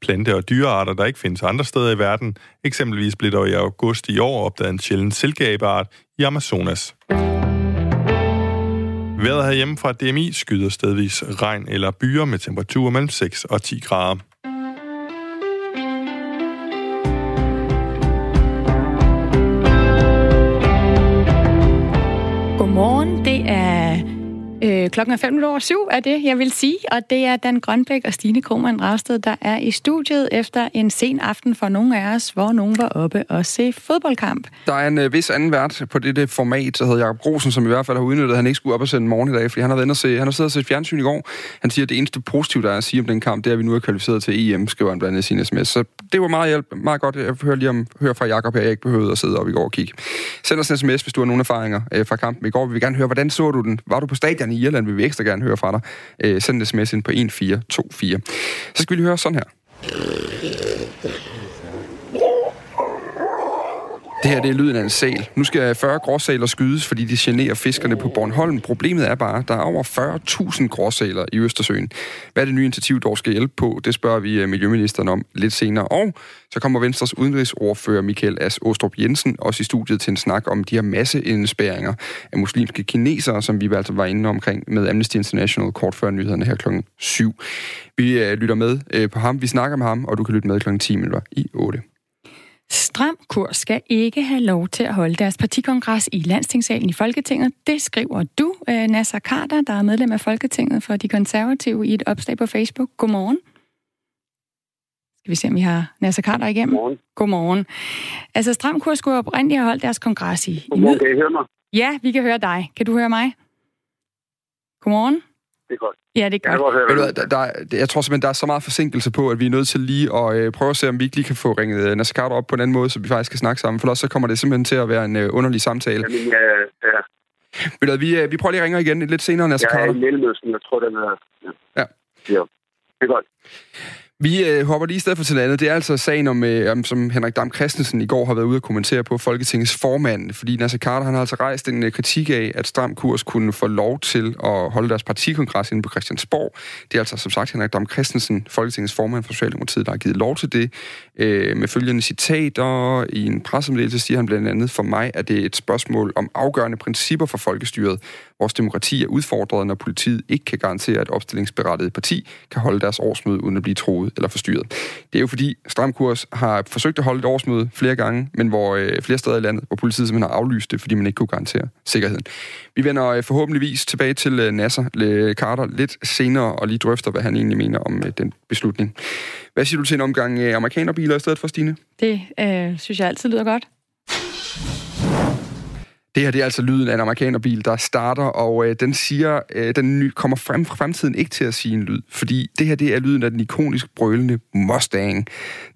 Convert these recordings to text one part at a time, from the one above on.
plante- og dyrearter, der ikke findes andre steder i verden. Eksempelvis blev der i august i år opdaget en sjælden silkeabeart i Amazonas. Vejret herhjemme fra DMI skyder stedvis regn eller byer med temperaturer mellem 6 og 10 grader. Klokken er 5 over syv, er det, jeg vil sige. Og det er Dan Grønbæk og Stine Krohmann Ravsted, der er i studiet efter en sen aften for nogle af os, hvor nogen var oppe og se fodboldkamp. Der er en øh, vis anden vært på det format, der hedder Jacob Grosen, som i hvert fald har udnyttet, at han ikke skulle op og sende morgen i dag, fordi han har, været og se, han har siddet og set fjernsyn i går. Han siger, at det eneste positive, der er at sige om den kamp, det er, at vi nu er kvalificeret til EM, skriver han blandt andet sin sms. Så det var meget, hjælp, meget godt. Jeg hører lige om, hører fra Jacob her, jeg ikke behøvede at sidde op i går og kigge. Send os en sms, hvis du har nogle erfaringer øh, fra kampen i går. Vi vil gerne høre, hvordan så du den? Var du på stadion i Irland? Vil vi ekstra gerne høre fra dig. Øh, send en sms ind på 1424. Så skal vi lige høre sådan her. Det her det er lyden af en sal. Nu skal 40 gråsaler skydes, fordi de generer fiskerne på Bornholm. Problemet er bare, at der er over 40.000 gråsaler i Østersøen. Hvad er det nye initiativ, der skal hjælpe på? Det spørger vi øh, Miljøministeren om lidt senere. Og så kommer Venstres udenrigsordfører Michael As Åstrup Jensen også i studiet til en snak om de her masseindspæringer af muslimske kinesere, som vi altså var inde omkring med Amnesty International kort før nyhederne her klokken 7. Vi øh, lytter med øh, på ham, vi snakker med ham, og du kan lytte med klokken 10 minutter i 8. Stram kurs skal ikke have lov til at holde deres partikongres i landstingssalen i Folketinget. Det skriver du, øh, Nasser Carter, der er medlem af Folketinget for de konservative, i et opslag på Facebook. Godmorgen. Skal vi se, om vi har Nasser Carter igennem? Godmorgen. Godmorgen. Altså, Stram kurs skulle oprindeligt have holdt deres kongres i... Godmorgen, kan I høre mig? Ja, vi kan høre dig. Kan du høre mig? Godmorgen. Det er godt. Ja, det er Jeg kan godt. godt høre, der, der, jeg tror simpelthen, der er så meget forsinkelse på, at vi er nødt til lige at øh, prøve at se, om vi ikke lige kan få ringet øh, Nasser Carter op på en anden måde, så vi faktisk kan snakke sammen. For ellers så kommer det simpelthen til at være en øh, underlig samtale. Jamen, ja, ja. Ved du hvad, vi, øh, vi prøver lige at ringe igen lidt senere, Nasser Jeg er i Mellemøsten, jeg tror, den er... Ja. Ja. ja. Det er godt. Vi øh, hopper lige i stedet for til andet. Det er altså sagen om, øh, om, som Henrik Dam Christensen i går har været ude at kommentere på Folketingets formand, fordi Nasser Carter han har altså rejst en øh, kritik af, at Stram Kurs kunne få lov til at holde deres partikongres inde på Christiansborg. Det er altså som sagt Henrik Dam Christensen, Folketingets formand for Socialdemokratiet, der har givet lov til det. Øh, med følgende citater i en pressemeddelelse siger han blandt andet, for mig er det et spørgsmål om afgørende principper for folkestyret. Vores demokrati er udfordret, når politiet ikke kan garantere, at opstillingsberettiget parti kan holde deres årsmøde uden at blive troet eller forstyrret. Det er jo fordi Stram Kurs har forsøgt at holde et årsmøde flere gange, men hvor øh, flere steder i landet, hvor politiet simpelthen har aflyst det, fordi man ikke kunne garantere sikkerheden. Vi vender øh, forhåbentligvis tilbage til øh, Nasser Le Carter lidt senere og lige drøfter, hvad han egentlig mener om øh, den beslutning. Hvad siger du til en omgang øh, amerikanerbiler i stedet for, Stine? Det øh, synes jeg altid lyder godt. Det her det er altså lyden af en amerikanerbil, der starter, og øh, den siger, øh, den ny, kommer frem fra fremtiden ikke til at sige en lyd, fordi det her det er lyden af den ikonisk brølende Mustang.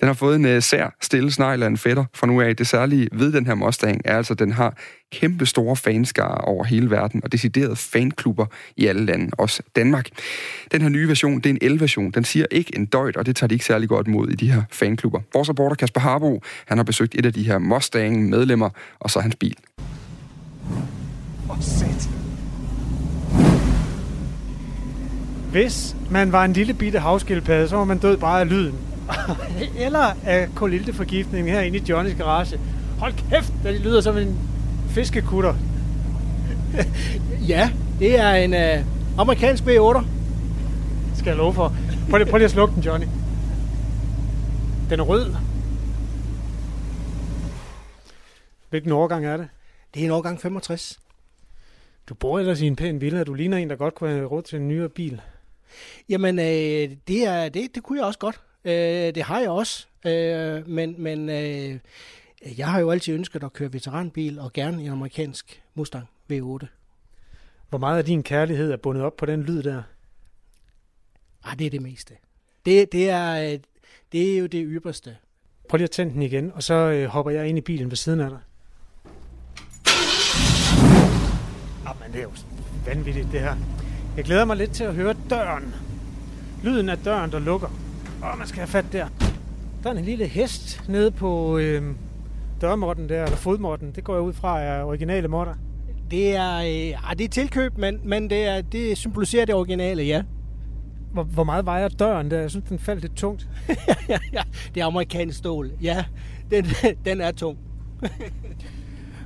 Den har fået en øh, sær stille snegl af en fætter fra nu af. Det særlige ved den her Mustang er altså, at den har kæmpe store fanskare over hele verden, og deciderede fanklubber i alle lande, også Danmark. Den her nye version, det er en el-version. Den siger ikke en døjt, og det tager de ikke særlig godt mod i de her fanklubber. Vores reporter Kasper Harbo, han har besøgt et af de her Mustang-medlemmer, og så hans bil. Hvis man var en lille bitte havskildpadde, så var man død bare af lyden. Eller af kolilteforgiftning herinde i Johnnys garage. Hold kæft, det lyder som en fiskekutter. Ja, det er en øh, amerikansk V8. Skal jeg love for. Prøv lige, prøv lige at slukke den, Johnny. Den er rød. Hvilken årgang er det? Det er en årgang 65. Du bor ellers i en pæn villa. Du ligner en, der godt kunne have råd til en nyere bil. Jamen, øh, det, er, det, det kunne jeg også godt. Øh, det har jeg også. Øh, men men øh, jeg har jo altid ønsket at køre veteranbil, og gerne en amerikansk Mustang V8. Hvor meget af din kærlighed er bundet op på den lyd der? Ah, det er det meste. Det, det, er, øh, det er jo det ypperste. Prøv lige at tænde den igen, og så øh, hopper jeg ind i bilen ved siden af dig. Jamen, det er jo vanvittigt, det her. Jeg glæder mig lidt til at høre døren. Lyden af døren, der lukker. Åh, man skal have fat der. Der er en lille hest nede på øh, dørmåtten der, eller fodmåtten. Det går jeg ud fra er originale måtter. Det er, øh, ah, det er tilkøb, men, men det, er, det symboliserer det originale, ja. Hvor, hvor meget vejer døren der? Jeg synes, den faldt lidt tungt. ja, ja, det er amerikansk stål. Ja, den, den er tung.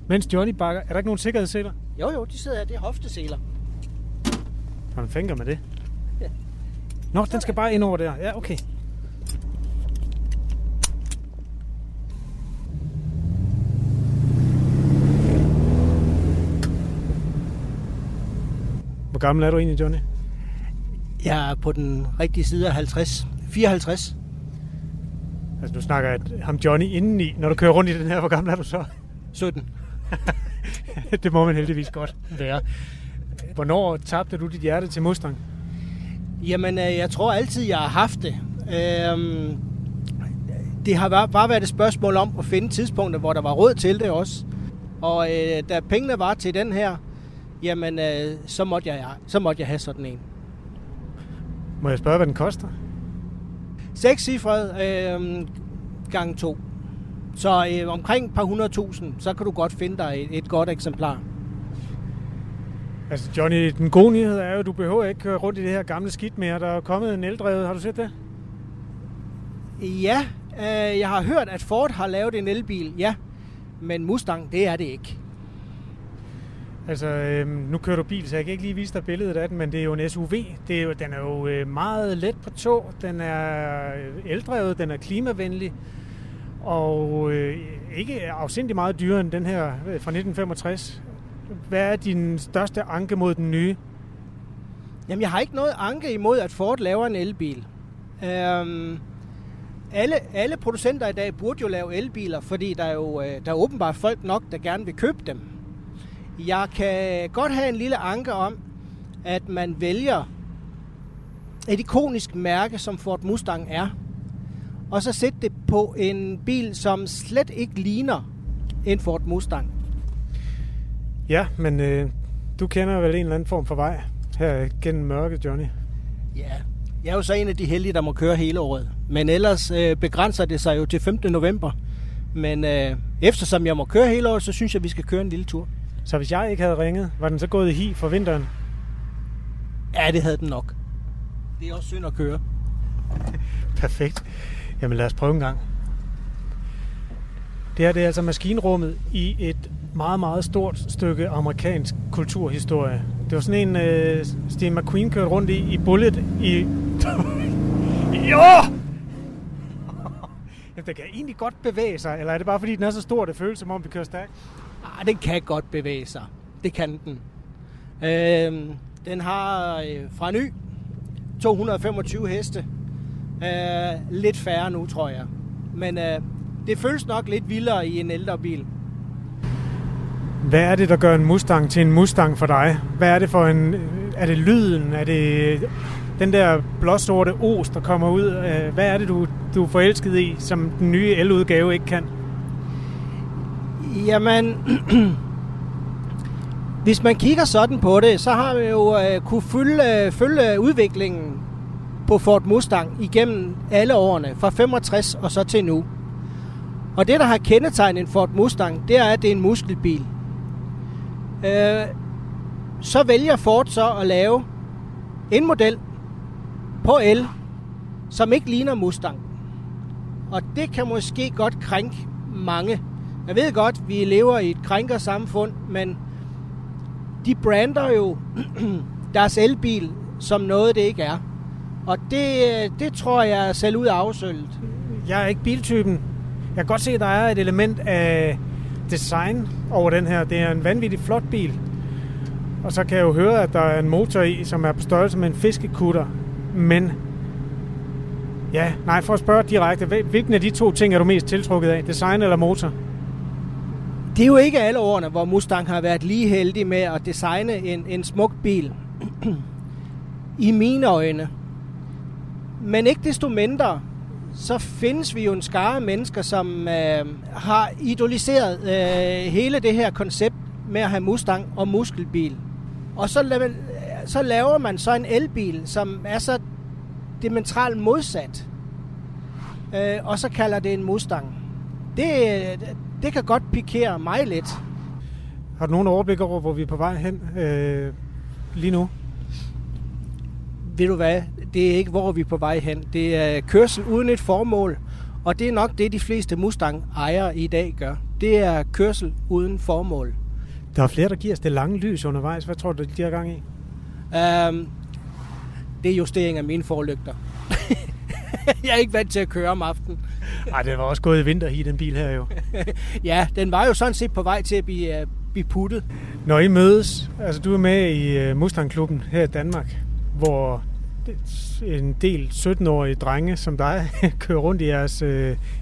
Mens Johnny bakker, er der ikke nogen sikkerhedsseler? Jo, jo, de sidder her. Det er hofteseler. Hvordan fænger med det? Ja. Nå, den skal bare ind over der. Ja, okay. Hvor gammel er du egentlig, Johnny? Jeg er på den rigtige side af 50. 54. Altså, nu snakker jeg ham Johnny indeni. Når du kører rundt i den her, hvor gammel er du så? 17. det må man heldigvis godt være. Hvornår tabte du dit hjerte til Mustang? Jamen, øh, jeg tror altid, jeg har haft det. Øhm, det har bare- bare været et spørgsmål om at finde tidspunkter, hvor der var råd til det også. Og øh, da pengene var til den her, jamen, øh, så, måtte jeg, så måtte jeg have sådan en. Må jeg spørge, hvad den koster? Seks cifret øh, gang to. Så øh, omkring et par hundredtusind, så kan du godt finde dig et, et godt eksemplar. Altså, Johnny, den gode nyhed er jo, at du behøver ikke køre rundt i det her gamle skidt mere. Der er kommet en eldrevet. Har du set det? Ja, øh, jeg har hørt, at Ford har lavet en elbil, ja. Men Mustang, det er det ikke. Altså, øhm, nu kører du bil, så jeg kan ikke lige vise dig billedet af den, men det er jo en SUV. Det er jo, den er jo øh, meget let på tog, den er øh, eldrevet, den er klimavenlig, og øh, ikke afsindig meget dyrere end den her fra 1965. Hvad er din største anke mod den nye? Jamen, jeg har ikke noget anke imod, at Ford laver en elbil. Øhm, alle, alle producenter i dag burde jo lave elbiler, fordi der er jo øh, der er åbenbart folk nok, der gerne vil købe dem. Jeg kan godt have en lille anke om, at man vælger et ikonisk mærke, som Ford Mustang er, og så sætte det på en bil, som slet ikke ligner en Ford Mustang. Ja, men øh, du kender vel en eller anden form for vej her gennem mørket, Johnny. Ja, jeg er jo så en af de heldige, der må køre hele året. Men ellers øh, begrænser det sig jo til 15. november. Men øh, eftersom jeg må køre hele året, så synes jeg, vi skal køre en lille tur. Så hvis jeg ikke havde ringet, var den så gået i hi for vinteren? Ja, det havde den nok. Det er også synd at køre. Perfekt. Jamen lad os prøve en gang. Det her det er altså maskinrummet i et meget, meget stort stykke amerikansk kulturhistorie. Det var sådan en, øh, Steve McQueen kørte rundt i, i Bullet i... jo! Jamen, den kan egentlig godt bevæge sig, eller er det bare fordi, den er så stor, det føles som om, vi kører stærkt? Ah, den kan godt bevæge sig. Det kan den. Øh, den har øh, fra ny 225 heste. Øh, lidt færre nu, tror jeg. Men øh, det føles nok lidt vildere i en ældre bil. Hvad er det, der gør en Mustang til en Mustang for dig? Hvad er det for en... Er det lyden? Er det den der blåsorte os, der kommer ud? Øh, Hvad er det, du, du er forelsket i, som den nye el-udgave ikke kan? Jamen, hvis man kigger sådan på det, så har vi jo øh, kunne følge, følge udviklingen på Ford Mustang igennem alle årene, fra 65 og så til nu. Og det, der har kendetegnet en Ford Mustang, det er, at det er en muskelbil. Øh, så vælger Ford så at lave en model på el, som ikke ligner Mustang. Og det kan måske godt krænke mange. Jeg ved godt, vi lever i et krænkersamfund, men de brander jo deres elbil som noget, det ikke er. Og det, det tror jeg er selv ud af afsølget. Jeg er ikke biltypen. Jeg kan godt se, at der er et element af design over den her. Det er en vanvittig flot bil. Og så kan jeg jo høre, at der er en motor i, som er på størrelse med en fiskekutter. Men ja, nej, for at spørge direkte, hvil- hvilken af de to ting er du mest tiltrukket af? Design eller motor? Det er jo ikke alle årene, hvor Mustang har været lige heldig med at designe en, en smuk bil. I mine øjne. Men ikke desto mindre, så findes vi jo en skare mennesker, som øh, har idoliseret øh, hele det her koncept med at have Mustang og muskelbil. Og så, la- så laver man så en elbil, som er så diametralt modsat. Øh, og så kalder det en Mustang. Det, det kan godt pikere mig lidt. Har du nogen overblik over, hvor vi er på vej hen øh, lige nu? Ved du hvad? Det er ikke, hvor er vi på vej hen. Det er kørsel uden et formål, og det er nok det, de fleste Mustang-ejere i dag gør. Det er kørsel uden formål. Der er flere, der giver os det lange lys undervejs. Hvad tror du, de har gang i? Um, det er justering af mine forlygter. jeg er ikke vant til at køre om aftenen. Nej, det var også gået i vinter i den bil her jo. ja, den var jo sådan set på vej til at blive, uh, blive puttet. Når I mødes, altså du er med i uh, Mustang-klubben her i Danmark, hvor en del 17-årige drenge som dig kører rundt i jeres uh,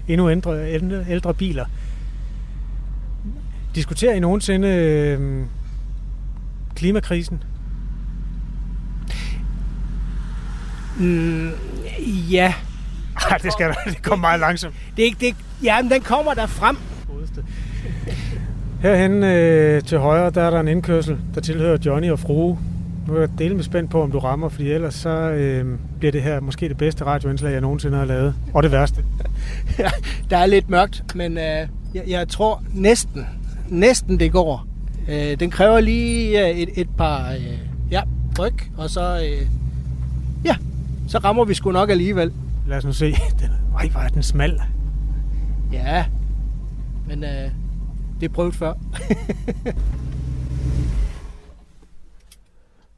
endnu ældre, ældre, biler. Diskuterer I nogensinde uh, klimakrisen? Mm, ja. Ej, det skal det kommer meget langsomt. Det er ikke det. Ja, men den kommer der frem. Herhen øh, til højre, der er der en indkørsel, der tilhører Johnny og Frue. Nu er jeg dele med spændt på, om du rammer, fordi ellers så øh, bliver det her måske det bedste radioindslag, jeg nogensinde har lavet. Og det værste. der er lidt mørkt, men øh, jeg, jeg tror næsten, næsten det går. Øh, den kræver lige øh, et, et par øh, ja, ryg, og så, øh, ja, så rammer vi sgu nok alligevel. Lad os nu se. Ej, hvor er den smal. Ja, men øh, det er prøvet før.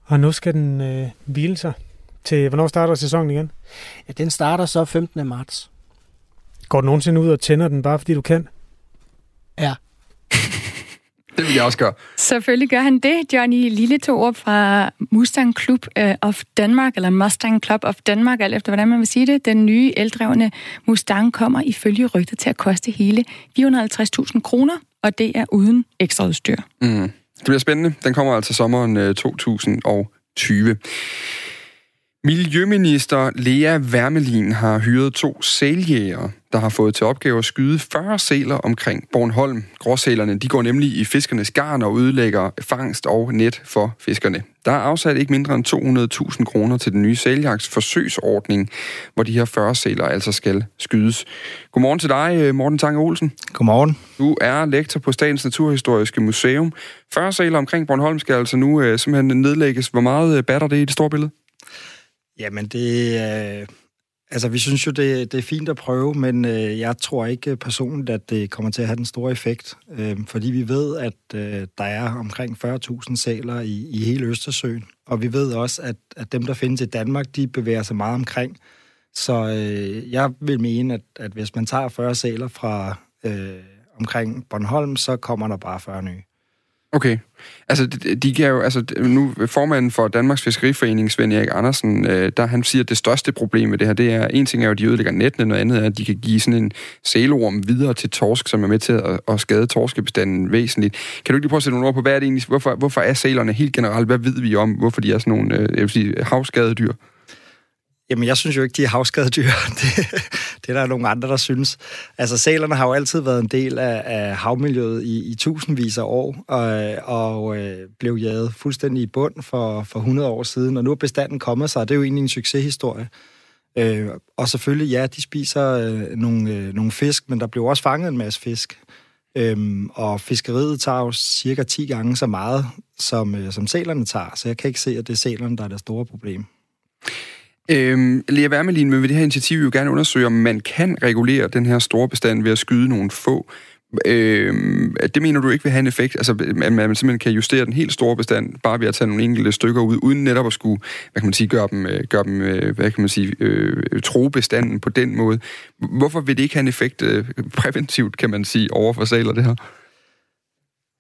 og nu skal den øh, hvile sig til, hvornår starter sæsonen igen? Ja, den starter så 15. marts. Går du nogensinde ud og tænder den, bare fordi du kan? Ja. Det vil jeg også gøre. Selvfølgelig gør han det. Johnny Lille tog op fra Mustang Club øh, of Danmark, eller Mustang Club of Danmark, alt efter hvordan man vil sige det. Den nye eldrevne Mustang kommer ifølge rygtet til at koste hele 450.000 kroner, og det er uden ekstra udstyr. Mm. Det bliver spændende. Den kommer altså sommeren øh, 2020. Øh, Miljøminister Lea Wermelin har hyret to sæljægere, der har fået til opgave at skyde 40 sæler omkring Bornholm. Gråsælerne de går nemlig i fiskernes garn og udlægger fangst og net for fiskerne. Der er afsat ikke mindre end 200.000 kroner til den nye sæljagts forsøgsordning, hvor de her 40 sæler altså skal skydes. Godmorgen til dig, Morten Tange Olsen. Godmorgen. Du er lektor på Statens Naturhistoriske Museum. 40 sæler omkring Bornholm skal altså nu uh, simpelthen nedlægges. Hvor meget uh, batter det i det store billede? Jamen, det øh, Altså, vi synes jo, det, det er fint at prøve, men øh, jeg tror ikke personligt, at det kommer til at have den store effekt. Øh, fordi vi ved, at øh, der er omkring 40.000 sæler i, i hele Østersøen. Og vi ved også, at, at dem, der findes i Danmark, de bevæger sig meget omkring. Så øh, jeg vil mene, at, at hvis man tager 40 sæler fra øh, omkring Bornholm, så kommer der bare 40 nye. Okay. Altså, de, de jo, altså, nu formanden for Danmarks Fiskeriforening, Svend Erik Andersen, øh, der han siger, at det største problem med det her, det er, en ting er jo, at de ødelægger nettene, noget andet er, at de kan give sådan en sælorm videre til torsk, som er med til at, at skade torskebestanden væsentligt. Kan du ikke lige prøve at sætte nogle ord på, hvad er det egentlig, hvorfor, hvorfor er sælerne helt generelt, hvad ved vi om, hvorfor de er sådan nogle, øh, jeg vil sige, havskadedyr? Jamen, jeg synes jo ikke, de er havskadedyr. Det, det er der nogle andre, der synes. Altså, sælerne har jo altid været en del af, af havmiljøet i, i tusindvis af år, og, og øh, blev jaget fuldstændig i bund for, for 100 år siden, og nu er bestanden kommet sig, og det er jo egentlig en succeshistorie. Øh, og selvfølgelig, ja, de spiser øh, nogle, øh, nogle fisk, men der blev også fanget en masse fisk. Øhm, og fiskeriet tager jo cirka 10 gange så meget, som, øh, som sælerne tager, så jeg kan ikke se, at det er sælerne, der er det store problem. Øhm, Lea Wermelin men ved det her initiativ jo gerne undersøge, om man kan regulere den her store bestand ved at skyde nogle få. Øhm, det mener du ikke vil have en effekt? Altså, at man simpelthen kan justere den helt store bestand, bare ved at tage nogle enkelte stykker ud, uden netop at skulle, hvad kan man sige, gøre dem, øh, gøre dem øh, hvad kan man sige, øh, tro bestanden på den måde. Hvorfor vil det ikke have en effekt øh, præventivt, kan man sige, over for saler, det her?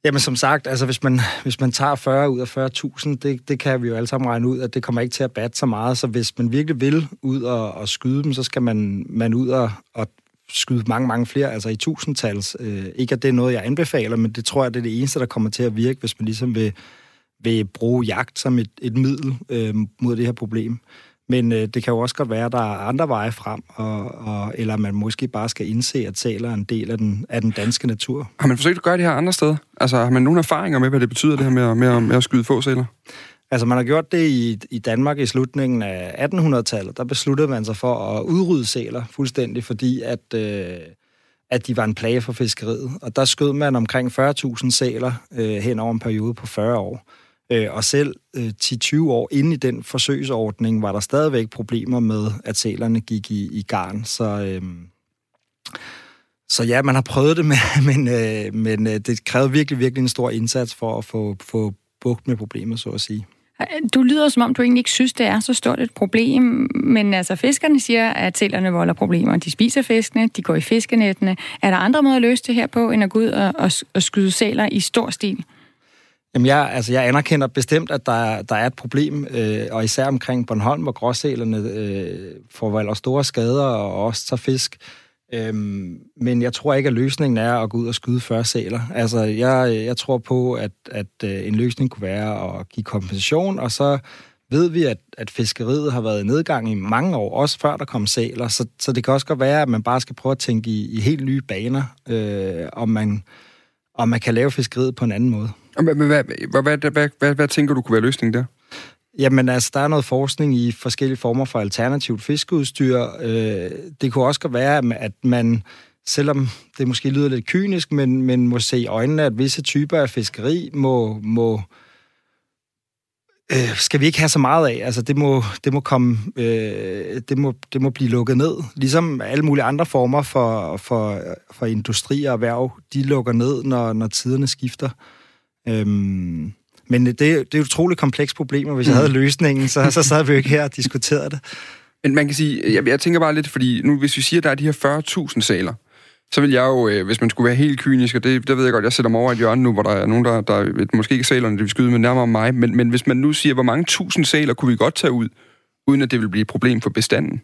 Jamen som sagt, altså hvis man, hvis man tager 40 ud af 40.000, det, det kan vi jo alle sammen regne ud, at det kommer ikke til at batte så meget. Så hvis man virkelig vil ud og, og skyde dem, så skal man, man ud og, og skyde mange, mange flere, altså i tusindtals. Øh, ikke at det er noget, jeg anbefaler, men det tror jeg, det er det eneste, der kommer til at virke, hvis man ligesom vil, vil bruge jagt som et, et middel øh, mod det her problem. Men øh, det kan jo også godt være, at der er andre veje frem, og, og, eller man måske bare skal indse, at sæler er en del af den, af den danske natur. Har man forsøgt at gøre det her andre steder? Altså har man nogle erfaringer med, hvad det betyder, det her med, med, med at skyde få sæler? Altså man har gjort det i, i Danmark i slutningen af 1800-tallet. Der besluttede man sig for at udrydde sæler fuldstændig, fordi at, øh, at de var en plage for fiskeriet. Og der skød man omkring 40.000 sæler øh, hen over en periode på 40 år. Øh, og selv øh, 10-20 år inde i den forsøgsordning var der stadigvæk problemer med, at sælerne gik i, i garn. Så, øh, så ja, man har prøvet det, men, men, øh, men øh, det krævede virkelig, virkelig en stor indsats for at få, få bugt med problemet, så at sige. Du lyder som om, du egentlig ikke synes, det er så stort et problem, men altså fiskerne siger, at sælerne volder problemer. De spiser fiskene, de går i fiskenettene. Er der andre måder at løse det her på, end at gå ud og, og, og skyde sæler i stor stil? Jamen jeg, altså jeg anerkender bestemt, at der, der er et problem, øh, og især omkring Bornholm, hvor gråsælerne øh, forvolder store skader og også tager fisk. Øhm, men jeg tror ikke, at løsningen er at gå ud og skyde 40 sæler. Altså, jeg, jeg tror på, at, at øh, en løsning kunne være at give kompensation, og så ved vi, at, at fiskeriet har været i nedgang i mange år, også før der kom sæler, så, så det kan også godt være, at man bare skal prøve at tænke i, i helt nye baner, øh, om, man, om man kan lave fiskeriet på en anden måde. Hvad, hvad, hvad, hvad, hvad, hvad, hvad tænker du kunne være løsningen der? Jamen altså, der er noget forskning i forskellige former for alternativt fiskeudstyr. Øh, det kunne også godt være, at man, selvom det måske lyder lidt kynisk, men, men må se i øjnene, at visse typer af fiskeri må, må øh, skal vi ikke have så meget af. Altså, det må, det må komme, øh, det, må, det må blive lukket ned. Ligesom alle mulige andre former for, for, for industri og erhverv, de lukker ned, når, når tiderne skifter. Øhm, men det, det er utroligt komplekst problem, og hvis mm. jeg havde løsningen, så, så sad vi jo ikke her og diskuterede det. Men man kan sige, jeg, jeg tænker bare lidt, fordi nu hvis vi siger, at der er de her 40.000 sæler, så vil jeg jo, øh, hvis man skulle være helt kynisk, og det, det ved jeg godt, jeg sætter mig over et hjørne nu, hvor der er nogen, der, der måske ikke sælerne, det vil skyde med nærmere mig, men, men hvis man nu siger, hvor mange tusind sæler kunne vi godt tage ud, uden at det vil blive et problem for bestanden?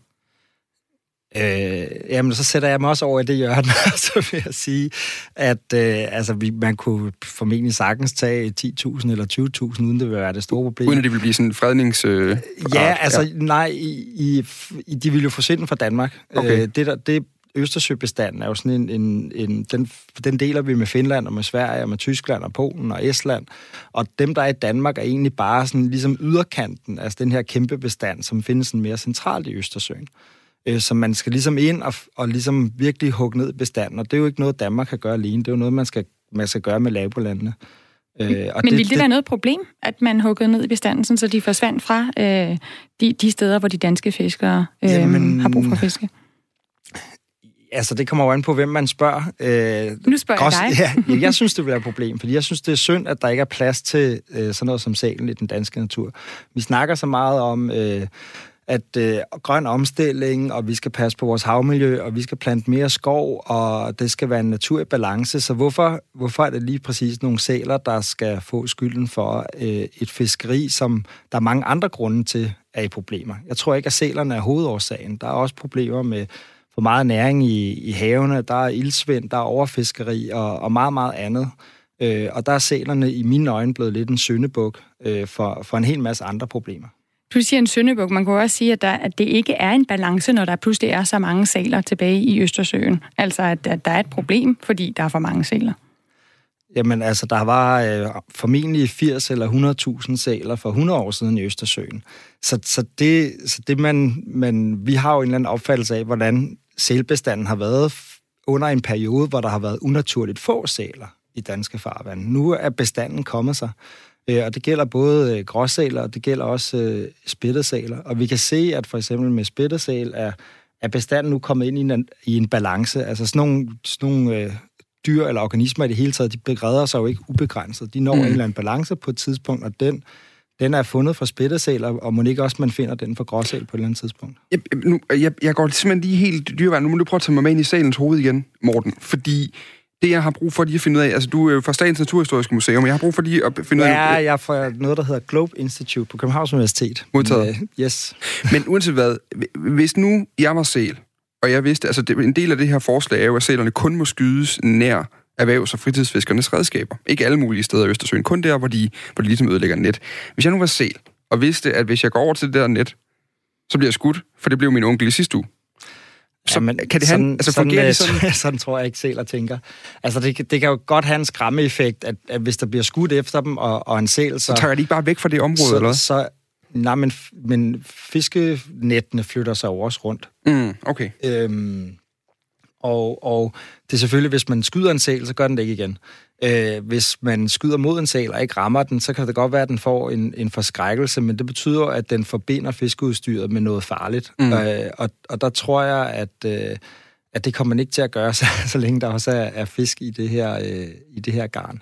Øh, jamen, så sætter jeg mig også over i det hjørne, så vil jeg sige, at øh, altså, vi, man kunne formentlig sagtens tage 10.000 eller 20.000, uden det vil være det store problem. Uden at det vil blive sådan en frednings... Øh, ja, altså, ja. nej, i, i, de vil jo forsvinde fra Danmark. Okay. Øh, det, der, det Østersøbestanden er jo sådan en, en, en den, den deler vi med Finland og med Sverige og med Tyskland og Polen og Estland. Og dem, der er i Danmark, er egentlig bare sådan ligesom yderkanten, altså den her kæmpe bestand, som findes sådan mere centralt i Østersøen så man skal ligesom ind og, og ligesom virkelig hugge ned bestanden, og det er jo ikke noget, Danmark kan gøre alene, det er jo noget, man skal, man skal gøre med nabolandene. Øh, og Men det, ville det, det være noget problem, at man huggede ned i bestanden, sådan, så de forsvandt fra øh, de, de steder, hvor de danske fiskere øh, jamen, har brug for fiske? Altså, det kommer jo an på, hvem man spørger. Øh, nu spørger grås, jeg dig. ja, jeg synes, det vil være et problem, fordi jeg synes, det er synd, at der ikke er plads til øh, sådan noget som salen i den danske natur. Vi snakker så meget om... Øh, at øh, grøn omstilling, og vi skal passe på vores havmiljø, og vi skal plante mere skov, og det skal være en naturlig balance. Så hvorfor, hvorfor er det lige præcis nogle sæler, der skal få skylden for øh, et fiskeri, som der er mange andre grunde til er i problemer? Jeg tror ikke, at sælerne er hovedårsagen. Der er også problemer med for meget næring i, i havene, der er ildsvind, der er overfiskeri og, og meget, meget andet. Øh, og der er sælerne i mine øjne blevet lidt en syndebuk øh, for, for en hel masse andre problemer. Du siger en søndebuk. Man kan også sige, at, der, at det ikke er en balance, når der pludselig er så mange saler tilbage i Østersøen. Altså, at, at der er et problem, fordi der er for mange saler. Jamen altså, der var øh, formentlig 80 eller 100.000 saler for 100 år siden i Østersøen. Så, så, det, så det man, man, vi har jo en eller anden opfattelse af, hvordan sælbestanden har været under en periode, hvor der har været unaturligt få sæler i danske farvand. Nu er bestanden kommet sig. Øh, og det gælder både øh, gråsæler, og det gælder også øh, spættesæler. Og vi kan se, at for eksempel med spættesæl er, er bestanden nu kommet ind i en, i en balance. Altså sådan nogle, sådan nogle øh, dyr eller organismer i det hele taget, de begreder sig jo ikke ubegrænset. De når mm. en eller anden balance på et tidspunkt, og den, den er fundet for spættesæl, og må ikke også, man finder den for gråsæl på et eller andet tidspunkt? Jeg, nu, jeg, jeg går simpelthen lige helt dyreværd. Nu må du prøve at tage mig med ind i salens hoved igen, Morten. Fordi det, jeg har brug for lige at finde ud af, altså du er fra Statens Naturhistoriske Museum, jeg har brug for lige at finde ud af... Ja, jeg er fra noget, der hedder Globe Institute på Københavns Universitet. Modtaget. Men, uh, yes. Men uanset hvad, hvis nu jeg var sæl, og jeg vidste, altså det, en del af det her forslag er jo, at sælerne kun må skydes nær erhvervs- og fritidsfiskernes redskaber. Ikke alle mulige steder i Østersøen, kun der, hvor de, hvor de ligesom ødelægger net. Hvis jeg nu var sæl, og vidste, at hvis jeg går over til det der net, så bliver jeg skudt, for det blev min onkel i sidste uge. Så ja, men kan det sådan, have, altså sådan, det sådan? sådan tror jeg ikke at tænker. Altså det, det kan jo godt have en skræmmeeffekt, at, at hvis der bliver skudt efter dem og, og en sæl, så... Så tager de ikke bare væk fra det område, så, eller Så, nej, men, men fiskenettene flytter sig jo også rundt. Mm, okay. Øhm, Og, og det er selvfølgelig, hvis man skyder en sæl, så gør den det ikke igen. Øh, hvis man skyder mod en sæl og ikke rammer den, så kan det godt være, at den får en, en forskrækkelse, men det betyder, at den forbinder fiskeudstyret med noget farligt. Mm. Øh, og, og der tror jeg, at, øh, at det kommer man ikke til at gøre, så, så længe der også er, er fisk i det her, øh, i det her garn.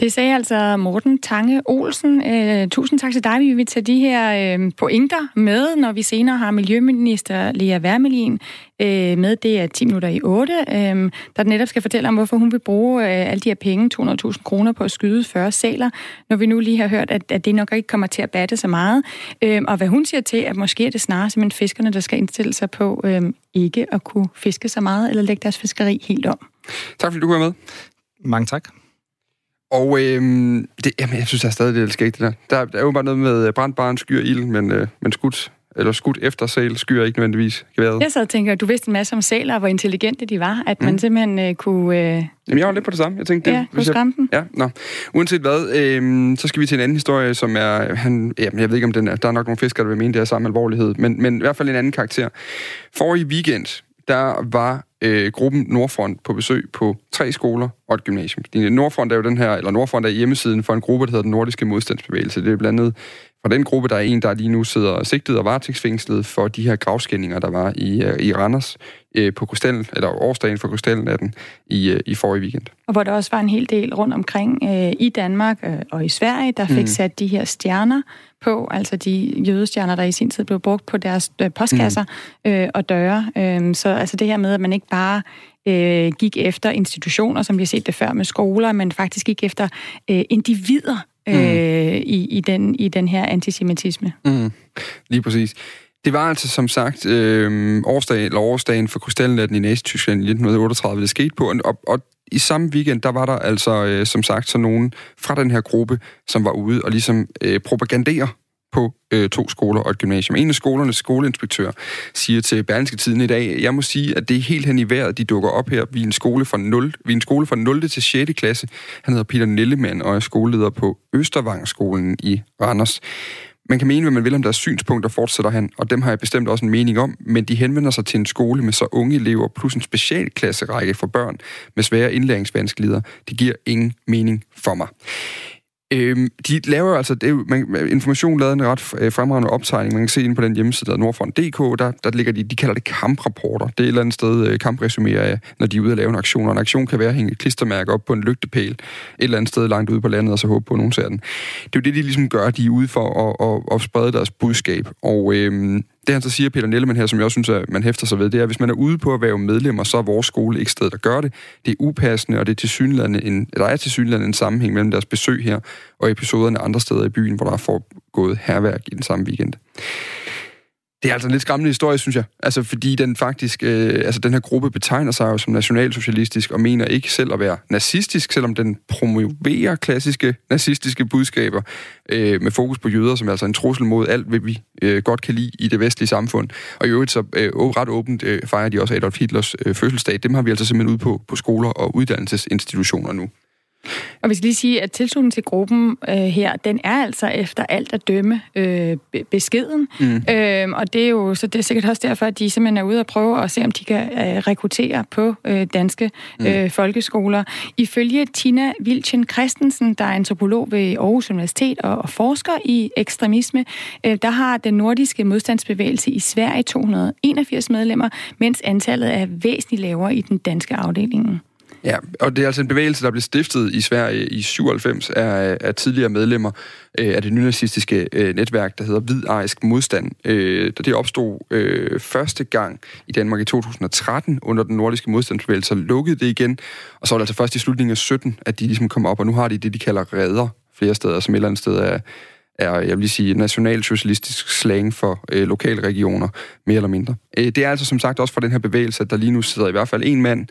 Det sagde altså Morten Tange Olsen. Øh, tusind tak til dig. Vi vil tage de her øh, pointer med, når vi senere har Miljøminister Lea Wermelin øh, med. Det er 10 minutter i 8, øh, der netop skal fortælle om, hvorfor hun vil bruge øh, alle de her penge, 200.000 kroner, på at skyde 40 sæler, når vi nu lige har hørt, at, at det nok ikke kommer til at batte så meget. Øh, og hvad hun siger til, at måske er det snarere simpelthen fiskerne, der skal indstille sig på øh, ikke at kunne fiske så meget, eller lægge deres fiskeri helt om. Tak fordi du var med. Mange tak. Og øhm, det, jamen, jeg synes, jeg stadig, det er skægt, det der. Der, der er jo bare noget med øh, brandbaren skyer ild, men, øh, men skudt, eller skudt efter sæl skyer ikke nødvendigvis geværet. Jeg sad og tænker, du vidste en masse om sæler, hvor intelligente de var, at mm. man simpelthen øh, kunne... Øh... Jamen, jeg var lidt på det samme. Jeg tænkte, ja, det, kunne skræmme dem. Ja, nå. Uanset hvad, øh, så skal vi til en anden historie, som er... Han, jamen, jeg ved ikke, om den er... Der er nok nogle fiskere, der vil mene, det er samme alvorlighed, men, men i hvert fald en anden karakter. Forrige weekend, der var øh, gruppen Nordfront på besøg på tre skoler og et gymnasium. Øh, Nordfront er jo den her, eller Nordfront er hjemmesiden for en gruppe, der hedder den Nordiske Modstandsbevægelse. Det er blandt andet fra den gruppe, der er en, der lige nu sidder sigtet og varetægtsfængslet for de her gravskændinger, der var i, øh, i Randers øh, på Kostel, eller årsdagen for Kostelnatten i, øh, i forrige weekend. Og hvor der også var en hel del rundt omkring øh, i Danmark øh, og i Sverige, der fik mm. sat de her stjerner på, altså de jødestjerner, der i sin tid blev brugt på deres øh, postkasser mm. øh, og døre. Øh, så altså det her med, at man ikke bare øh, gik efter institutioner, som vi har set det før med skoler, men faktisk gik efter øh, individer øh, mm. i, i, den, i den her antisemitisme. Mm. Lige præcis. Det var altså som sagt øh, årsdag, eller årsdagen for krystalnatten i Nazi-Tyskland i 1938, det skete på, og, og i samme weekend, der var der altså øh, som sagt så nogen fra den her gruppe, som var ude og ligesom øh, propagandere på øh, to skoler og et gymnasium. En af skolernes skoleinspektør siger til Berlingske Tiden i dag, jeg må sige, at det er helt hen i vejret, de dukker op her. Vi er en skole fra 0, vi er en skole fra 0. til 6. klasse. Han hedder Peter Nellemann og er skoleleder på Østervangskolen i Randers. Man kan mene, hvad man vil om deres synspunkter, fortsætter han, og dem har jeg bestemt også en mening om, men de henvender sig til en skole med så unge elever, plus en specialklasserække for børn med svære indlæringsvanskeligheder. Det giver ingen mening for mig. Øhm, de laver altså, det er jo, man, Information lavede en ret øh, fremragende optegning, man kan se ind på den hjemmeside, der Nordfront.dk, der, der ligger de, de kalder det kamprapporter. Det er et eller andet sted øh, kampresumerer, når de er ude at lave en aktion, og en aktion kan være at hænge et klistermærke op på en lygtepæl et eller andet sted langt ude på landet, og så håbe på, at nogen ser den. Det er jo det, de ligesom gør, de er ude for at, at, at sprede deres budskab, og øhm, det han så siger, Peter Nellemann her, som jeg også synes, at man hæfter sig ved, det er, at hvis man er ude på at være medlemmer, så er vores skole ikke stedet at gøre det. Det er upassende, og det er til en, der er til en sammenhæng mellem deres besøg her og episoderne andre steder i byen, hvor der er foregået herværk i den samme weekend. Det er altså en lidt skræmmende historie, synes jeg. Altså, fordi den faktisk, øh, altså den her gruppe betegner sig jo som nationalsocialistisk og mener ikke selv at være nazistisk, selvom den promoverer klassiske nazistiske budskaber øh, med fokus på jøder, som er altså en trussel mod alt, hvad vi øh, godt kan lide i det vestlige samfund. Og i øvrigt så øh, ret åbent øh, fejrer de også Adolf Hitlers øh, fødselsdag. Dem har vi altså simpelthen ude på, på skoler og uddannelsesinstitutioner nu. Og vi skal lige sige, at tilslutningen til gruppen øh, her, den er altså efter alt at dømme øh, beskeden. Mm. Øh, og det er jo så det er sikkert også derfor, at de simpelthen er ude og prøve at se, om de kan øh, rekruttere på øh, danske mm. øh, folkeskoler. Ifølge Tina Vilchen Christensen, der er antropolog ved Aarhus Universitet og, og forsker i ekstremisme, øh, der har den nordiske modstandsbevægelse i Sverige 281 medlemmer, mens antallet er væsentligt lavere i den danske afdeling. Ja, og det er altså en bevægelse, der blev stiftet i Sverige i 97 af, af tidligere medlemmer øh, af det nynazistiske øh, netværk, der hedder Hvidarisk Modstand. Øh, da det opstod øh, første gang i Danmark i 2013 under den nordiske modstandsbevægelse, så lukkede det igen, og så var det altså først i slutningen af 17, at de ligesom kom op, og nu har de det, de kalder redder flere steder, som et eller andet sted er er, jeg vil sige, nationalsocialistisk slang for øh, lokale regioner, mere eller mindre. Øh, det er altså som sagt også fra den her bevægelse, at der lige nu sidder i hvert fald en mand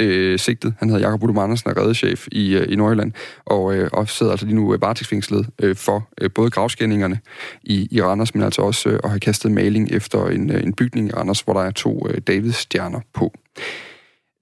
øh, sigtet. Han hedder Jakob Udum Andersen, er reddechef i, øh, i Nordjylland, og, øh, og sidder altså lige nu øh, varetægtsfængslet øh, for øh, både gravskændingerne i, i Randers, men altså også øh, at have kastet maling efter en, øh, en bygning i Randers, hvor der er to øh, Davids-stjerner på.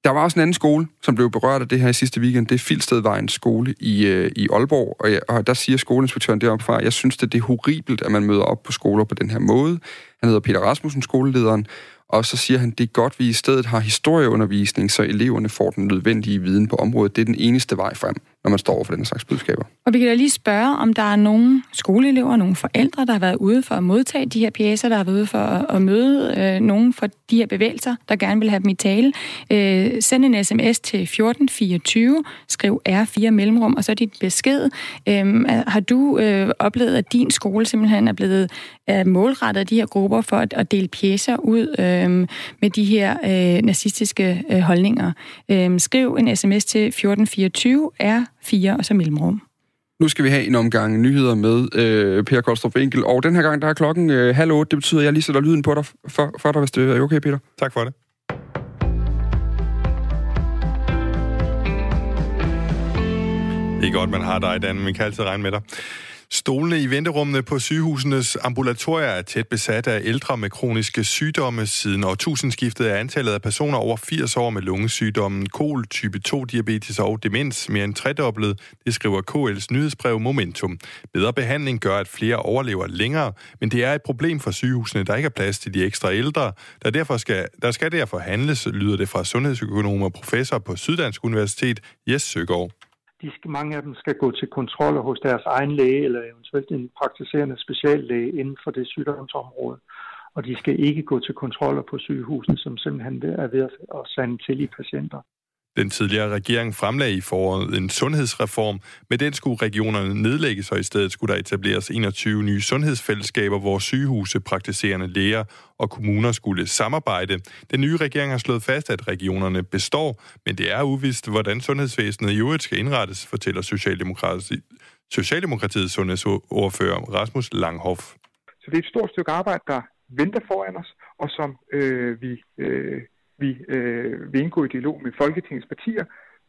Der var også en anden skole, som blev berørt af det her i sidste weekend. Det er Filstedvejens skole i, øh, i Aalborg, og, jeg, og der siger skoleinspektøren deroppe fra, jeg synes, at det er horribelt, at man møder op på skoler på den her måde. Han hedder Peter Rasmussen, skolelederen, Og så siger han, det er godt, at vi i stedet har historieundervisning, så eleverne får den nødvendige viden på området. Det er den eneste vej frem, når man står over for den slags budskaber. Og vi kan da lige spørge, om der er nogle skoleelever, nogle forældre, der har været ude for at modtage de her pjæser, der har været ude for at, møde øh, nogen fra de her bevægelser, der gerne vil have dem i tale. Øh, send en sms til 1424, skriv R4 mellemrum, og så dit besked. Øh, har du øh, oplevet, at din skole simpelthen er blevet er målrettet af de her grupper for at, at dele pjæser ud øh, med de her øh, nazistiske øh, holdninger? Øh, skriv en sms til 1424, R4 og så mellemrum. Nu skal vi have en omgang nyheder med øh, Per Koldstrup Winkel, og den her gang der er klokken øh, halv otte. Det betyder, at jeg lige sætter lyden på dig for, for dig, hvis det er okay, Peter. Tak for det. Det er godt, man har dig, Dan. Vi kan altid regne med dig. Stolene i venterummene på sygehusenes ambulatorier er tæt besat af ældre med kroniske sygdomme. Siden årtusindskiftet er antallet af personer over 80 år med lungesygdommen kol, type 2-diabetes og demens mere end tredoblet. Det skriver KL's nyhedsbrev Momentum. Bedre behandling gør, at flere overlever længere, men det er et problem for sygehusene, der ikke er plads til de ekstra ældre. Der, derfor skal, der skal derfor handles, lyder det fra sundhedsøkonom og professor på Syddansk Universitet, Jes Søgaard de skal, mange af dem skal gå til kontroller hos deres egen læge, eller eventuelt en praktiserende speciallæge inden for det sygdomsområde. Og de skal ikke gå til kontroller på sygehusene, som simpelthen er ved at sande til i patienter. Den tidligere regering fremlagde i foråret en sundhedsreform. Med den skulle regionerne nedlægges, og i stedet skulle der etableres 21 nye sundhedsfællesskaber, hvor sygehuse, praktiserende læger og kommuner skulle samarbejde. Den nye regering har slået fast, at regionerne består, men det er uvist, hvordan sundhedsvæsenet i øvrigt skal indrettes, fortæller Socialdemokrati Socialdemokratiets sundhedsordfører Rasmus Langhoff. Så det er et stort stykke arbejde, der venter foran os, og som øh, vi øh, vi øh, vil indgå i dialog med Folketingets partier,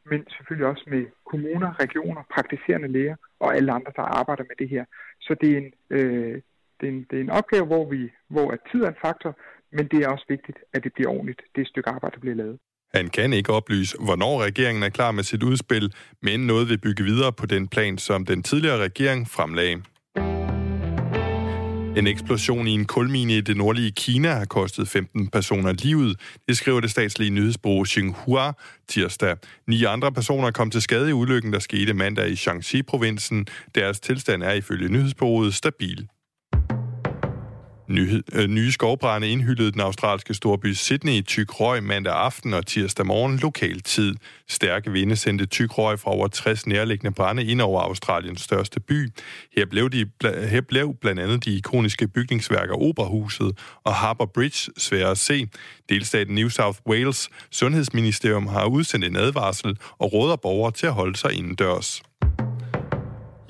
men selvfølgelig også med kommuner, regioner, praktiserende læger og alle andre, der arbejder med det her. Så det er en, øh, det er en, det er en opgave, hvor, vi, hvor er tid er en faktor, men det er også vigtigt, at det bliver ordentligt, det stykke arbejde, der bliver lavet. Han kan ikke oplyse, hvornår regeringen er klar med sit udspil, men noget vil bygge videre på den plan, som den tidligere regering fremlagde. En eksplosion i en kulmine i det nordlige Kina har kostet 15 personer livet. Det skriver det statslige nyhedsbureau Xinhua tirsdag. Ni andre personer kom til skade i ulykken, der skete mandag i Shaanxi-provinsen. Deres tilstand er ifølge nyhedsbureauet stabil. Nye, øh, nye skovbrænde indhyldede den australske storby Sydney i tyk røg mandag aften og tirsdag morgen lokal tid. Stærke vinde sendte tyk røg fra over 60 nærliggende brænde ind over Australiens største by. Her blev, de, her blev blandt andet de ikoniske bygningsværker Operahuset og Harbour Bridge svære at se. Delstaten New South Wales Sundhedsministerium har udsendt en advarsel og råder borgere til at holde sig indendørs.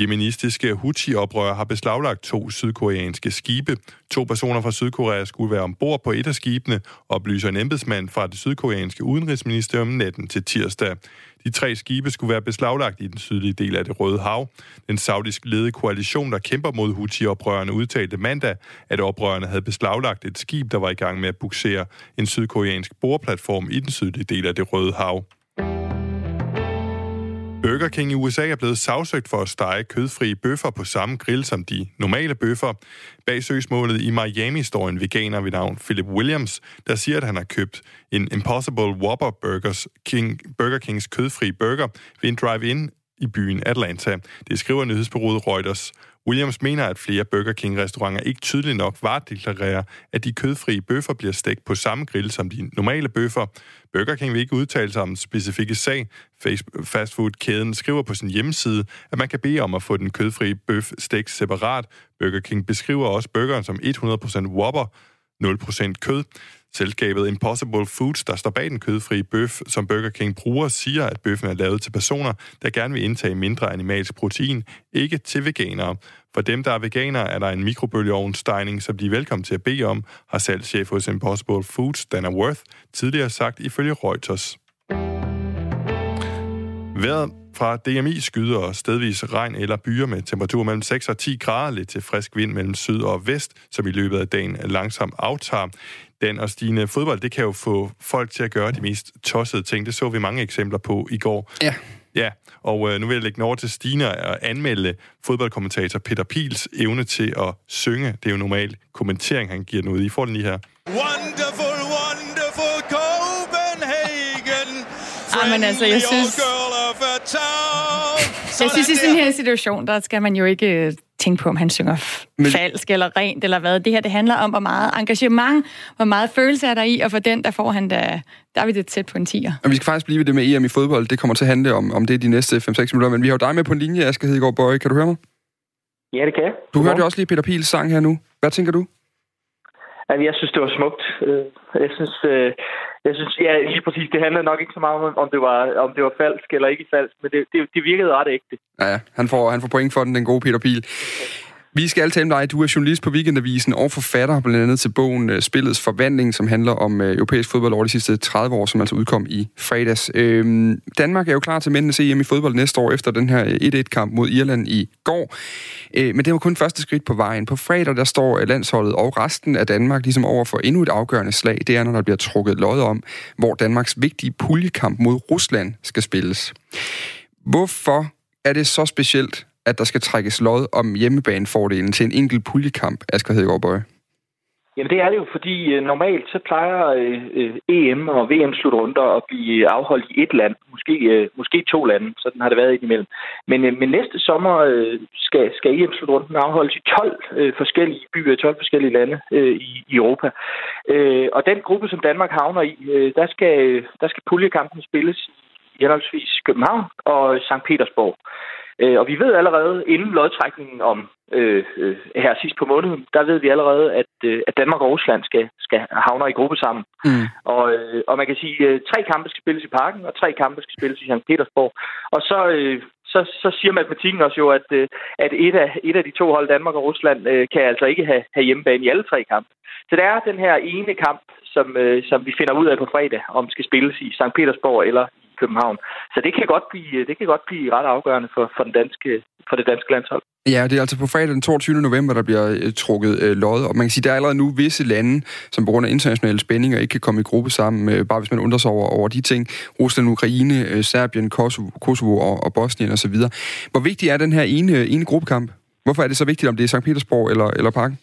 Jemenistiske Houthi-oprør har beslaglagt to sydkoreanske skibe. To personer fra Sydkorea skulle være ombord på et af skibene, oplyser en embedsmand fra det sydkoreanske udenrigsministerium natten til tirsdag. De tre skibe skulle være beslaglagt i den sydlige del af det Røde Hav. Den saudisk ledede koalition, der kæmper mod Houthi-oprørerne, udtalte mandag, at oprørerne havde beslaglagt et skib, der var i gang med at buksere en sydkoreansk boreplatform i den sydlige del af det Røde Hav. Burger King i USA er blevet sagsøgt for at stege kødfrie bøffer på samme grill som de normale bøffer. Bag søgsmålet i Miami står en veganer ved navn Philip Williams, der siger, at han har købt en Impossible Whopper Burgers King, Burger Kings kødfri burger ved en drive-in i byen Atlanta. Det skriver nyhedsbureauet Reuters. Williams mener, at flere Burger King-restauranter ikke tydeligt nok varedeklarerer, at de kødfrie bøffer bliver stegt på samme grill som de normale bøffer. Burger King vil ikke udtale sig om en specifikke sag. Fastfood-kæden skriver på sin hjemmeside, at man kan bede om at få den kødfrie bøf stegt separat. Burger King beskriver også burgeren som 100% Whopper, 0% kød. Selskabet Impossible Foods, der står bag den kødfrie bøf, som Burger King bruger, siger, at bøffen er lavet til personer, der gerne vil indtage mindre animalsk protein, ikke til veganere. For dem, der er veganere, er der en mikrobølgeovnstegning, som de er velkommen til at bede om, har salgschef hos Impossible Foods, Dana Worth, tidligere sagt ifølge Reuters. Vejret fra DMI skyder og stedvis regn eller byer med temperaturer mellem 6 og 10 grader, lidt til frisk vind mellem syd og vest, som i løbet af dagen langsomt aftager. Den og Stine, fodbold, det kan jo få folk til at gøre de mest tossede ting. Det så vi mange eksempler på i går. Ja. Ja, og øh, nu vil jeg lægge den over til Stine og anmelde fodboldkommentator Peter Pils evne til at synge. Det er jo normal kommentering, han giver den ud. I får den lige her. Wonderful, wonderful Copenhagen. Ah, men altså, jeg synes, jeg synes, i sådan her situation, der skal man jo ikke øh, tænke på, om han synger men... falsk eller rent eller hvad. Det her, det handler om, hvor meget engagement, hvor meget følelse er der i, og for den, der får han da, der er vi det tæt på en tiger. Og vi skal faktisk blive ved det med EM i fodbold. Det kommer til at handle om, om det de næste 5-6 minutter, men vi har jo dig med på en linje, Asger Hedegaard Bøje. Kan du høre mig? Ja, det kan jeg. Du hørte jo også lige Peter Pils sang her nu. Hvad tænker du? Jamen, jeg synes, det var smukt. Øh, jeg synes, øh, jeg synes ja, lige præcis, det handlede nok ikke så meget om, om det var, om det var falsk eller ikke falsk, men det, det, det virkede ret ægte. Ja, ja. Han får, han får point for den, den gode Peter Pil. Vi skal tale med dig. Du er journalist på Weekendavisen og forfatter blandt andet til bogen øh, Spillets Forvandling, som handler om øh, europæisk fodbold over de sidste 30 år, som altså udkom i fredags. Øhm, Danmark er jo klar til mændenes EM i fodbold næste år efter den her øh, 1-1-kamp mod Irland i går. Øh, men det var kun første skridt på vejen. På fredag der står landsholdet og resten af Danmark ligesom over for endnu et afgørende slag. Det er, når der bliver trukket lod om, hvor Danmarks vigtige puljekamp mod Rusland skal spilles. Hvorfor er det så specielt, at der skal trækkes lod om hjemmebanefordelen til en enkelt puljekamp, Asger Hedegaard Bøje? Jamen det er det jo, fordi øh, normalt så plejer øh, øh EM og VM-slutrunder at blive afholdt i et land, måske, øh, måske to lande, sådan har det været indimellem. Men, øh, men næste sommer øh, skal, skal EM-slutrunden afholdes i 12 øh, forskellige byer, 12 forskellige lande øh, i, i Europa. Øh, og den gruppe, som Danmark havner i, øh, der, skal, der skal puljekampen spilles i henholdsvis København og St. Petersborg. Øh, og vi ved allerede inden lodtrækningen om øh, øh, her sidst på måneden, der ved vi allerede, at, øh, at Danmark og Rusland skal, skal havne i gruppe sammen. Mm. Og, øh, og man kan sige, at øh, tre kampe skal spilles i parken, og tre kampe skal spilles i St. Petersborg. Og så, øh, så, så siger matematikken også jo, at, øh, at et, af, et af de to hold, Danmark og Rusland, øh, kan altså ikke have, have hjemmebane i alle tre kampe. Så det er den her ene kamp, som, øh, som vi finder ud af på fredag, om skal spilles i St. Petersborg eller København. Så det kan godt blive, det kan godt blive ret afgørende for, for, den danske, for det danske landshold. Ja, det er altså på fredag den 22. november, der bliver øh, trukket øh, lod, og man kan sige, der er allerede nu visse lande, som på grund af internationale spændinger ikke kan komme i gruppe sammen, øh, bare hvis man undrer sig over, over de ting. Rusland, Ukraine, øh, Serbien, Kosovo, Kosovo og, og Bosnien osv. Hvor vigtig er den her ene, ene gruppekamp? Hvorfor er det så vigtigt, om det er St. Petersborg eller, eller Parken?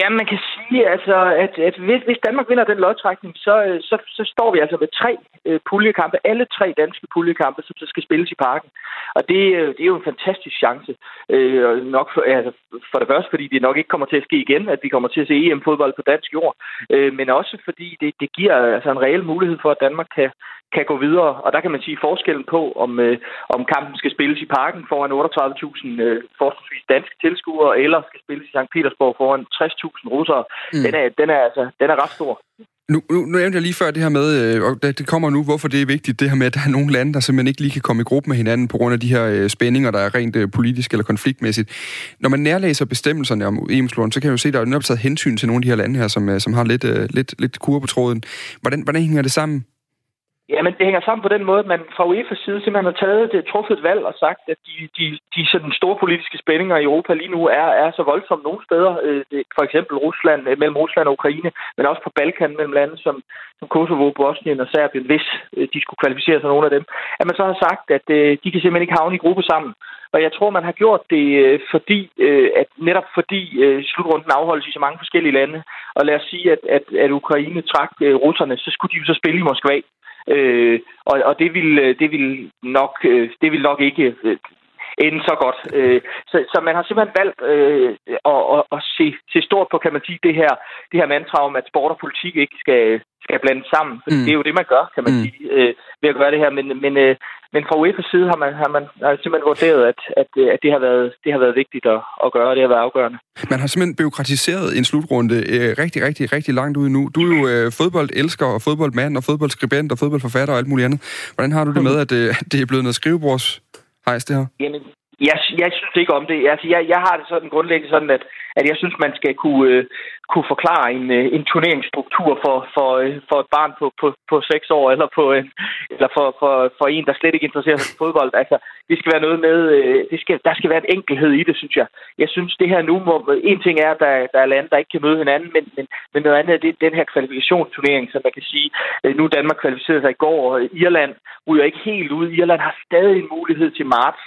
Ja, man kan sige, altså, at, at hvis, hvis Danmark vinder den lodtrækning, så, øh, så, så står vi altså med tre øh, puljekampe, alle tre danske puljekampe, som så skal spilles i parken. Og det, øh, det er jo en fantastisk chance. Øh, nok for, altså, for det første, fordi det nok ikke kommer til at ske igen, at vi kommer til at se EM-fodbold på dansk jord, øh, men også fordi det, det giver altså en reel mulighed for, at Danmark kan, kan gå videre. Og der kan man sige forskellen på, om, øh, om kampen skal spilles i parken foran 38.000 øh, forholdsvis danske tilskuere, eller skal spilles i St. Petersborg foran 60.000 russere. Mm. Den, er, den, er, altså, den er ret stor. Nu, nu, nu nævnte jeg lige før det her med, øh, og det kommer nu, hvorfor det er vigtigt, det her med, at der er nogle lande, der simpelthen ikke lige kan komme i gruppe med hinanden på grund af de her øh, spændinger, der er rent øh, politisk eller konfliktmæssigt. Når man nærlæser bestemmelserne om em så kan jeg jo se, at der er netop taget hensyn til nogle af de her lande her, som, som har lidt, lidt, lidt kur på tråden. Hvordan, hvordan hænger det sammen? Jamen, det hænger sammen på den måde, at man fra UEFA's side simpelthen har taget det, truffet valg og sagt, at de, de, de sådan store politiske spændinger i Europa lige nu er, er så voldsomme nogle steder. Øh, for eksempel Rusland, øh, mellem Rusland og Ukraine, men også på Balkan mellem lande som, som Kosovo, Bosnien og Serbien, hvis øh, de skulle kvalificere sig nogle af dem. At man så har sagt, at de kan simpelthen ikke havne i gruppe sammen. Og jeg tror, man har gjort det, fordi, at netop fordi slutrunden afholdes i så mange forskellige lande. Og lad os sige, at, at, at Ukraine trak russerne, så skulle de jo så spille i Moskva. Øh, og, og det vil øh, det vil nok øh, det vil nok ikke øh, ende så godt. Øh, så, så man har simpelthen valgt øh, at, at, at se, se stort på, kan man sige, det her, det her mantra om, at sport og politik ikke skal, skal blandes sammen. For mm. det er jo det, man gør, kan man mm. sige, øh, ved at gøre det her. Men, men, øh, men fra UEFA's side har man, har man har simpelthen vurderet, at, at, at det, har været, det har været vigtigt at, at gøre, og det har været afgørende. Man har simpelthen byråkratiseret en slutrunde øh, rigtig, rigtig, rigtig langt ud nu. Du er jo øh, fodboldelsker og fodboldmand og fodboldskribent og fodboldforfatter og alt muligt andet. Hvordan har du det med, at øh, det er blevet noget skrivebords hejs, det her? Jamen, jeg, jeg synes ikke om det. Altså, jeg, jeg har det sådan grundlæggende sådan, at, at jeg synes, man skal kunne, øh, kunne forklare en, øh, en turneringsstruktur for, for, øh, for et barn på, på, på seks år, eller, på øh, eller for, for, for en, der slet ikke interesserer sig for fodbold. Altså, det skal være noget med, øh, det skal, der skal være en enkelhed i det, synes jeg. Jeg synes, det her nu, hvor en ting er, at der, der er lande, der ikke kan møde hinanden, men, men, men noget andet er det, den her kvalifikationsturnering, som man kan sige, øh, nu Danmark kvalificerede sig i går, og Irland ryger ikke helt ud. Irland har stadig en mulighed til marts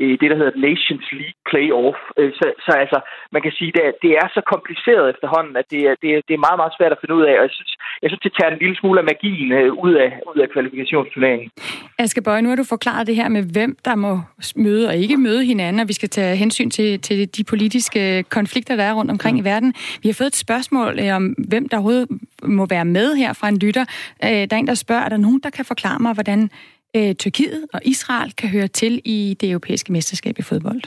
øh, det, der hedder Nations League Playoff. Øh, så, så altså, man kan sige, at det, det er så kompliceret efterhånden, at det det, er, det er meget, meget svært at finde ud af. Og jeg synes, jeg synes det tager en lille smule af magien øh, ud, af, ud af kvalifikationsturneringen. Aske Bøje, nu har du forklaret det her med, hvem der må møde og ikke møde hinanden, og vi skal tage hensyn til, til de politiske konflikter, der er rundt omkring mm. i verden. Vi har fået et spørgsmål øh, om, hvem der overhovedet må være med her fra en lytter. Øh, der er en, der spørger, er der nogen, der kan forklare mig, hvordan øh, Tyrkiet og Israel kan høre til i det europæiske mesterskab i fodbold?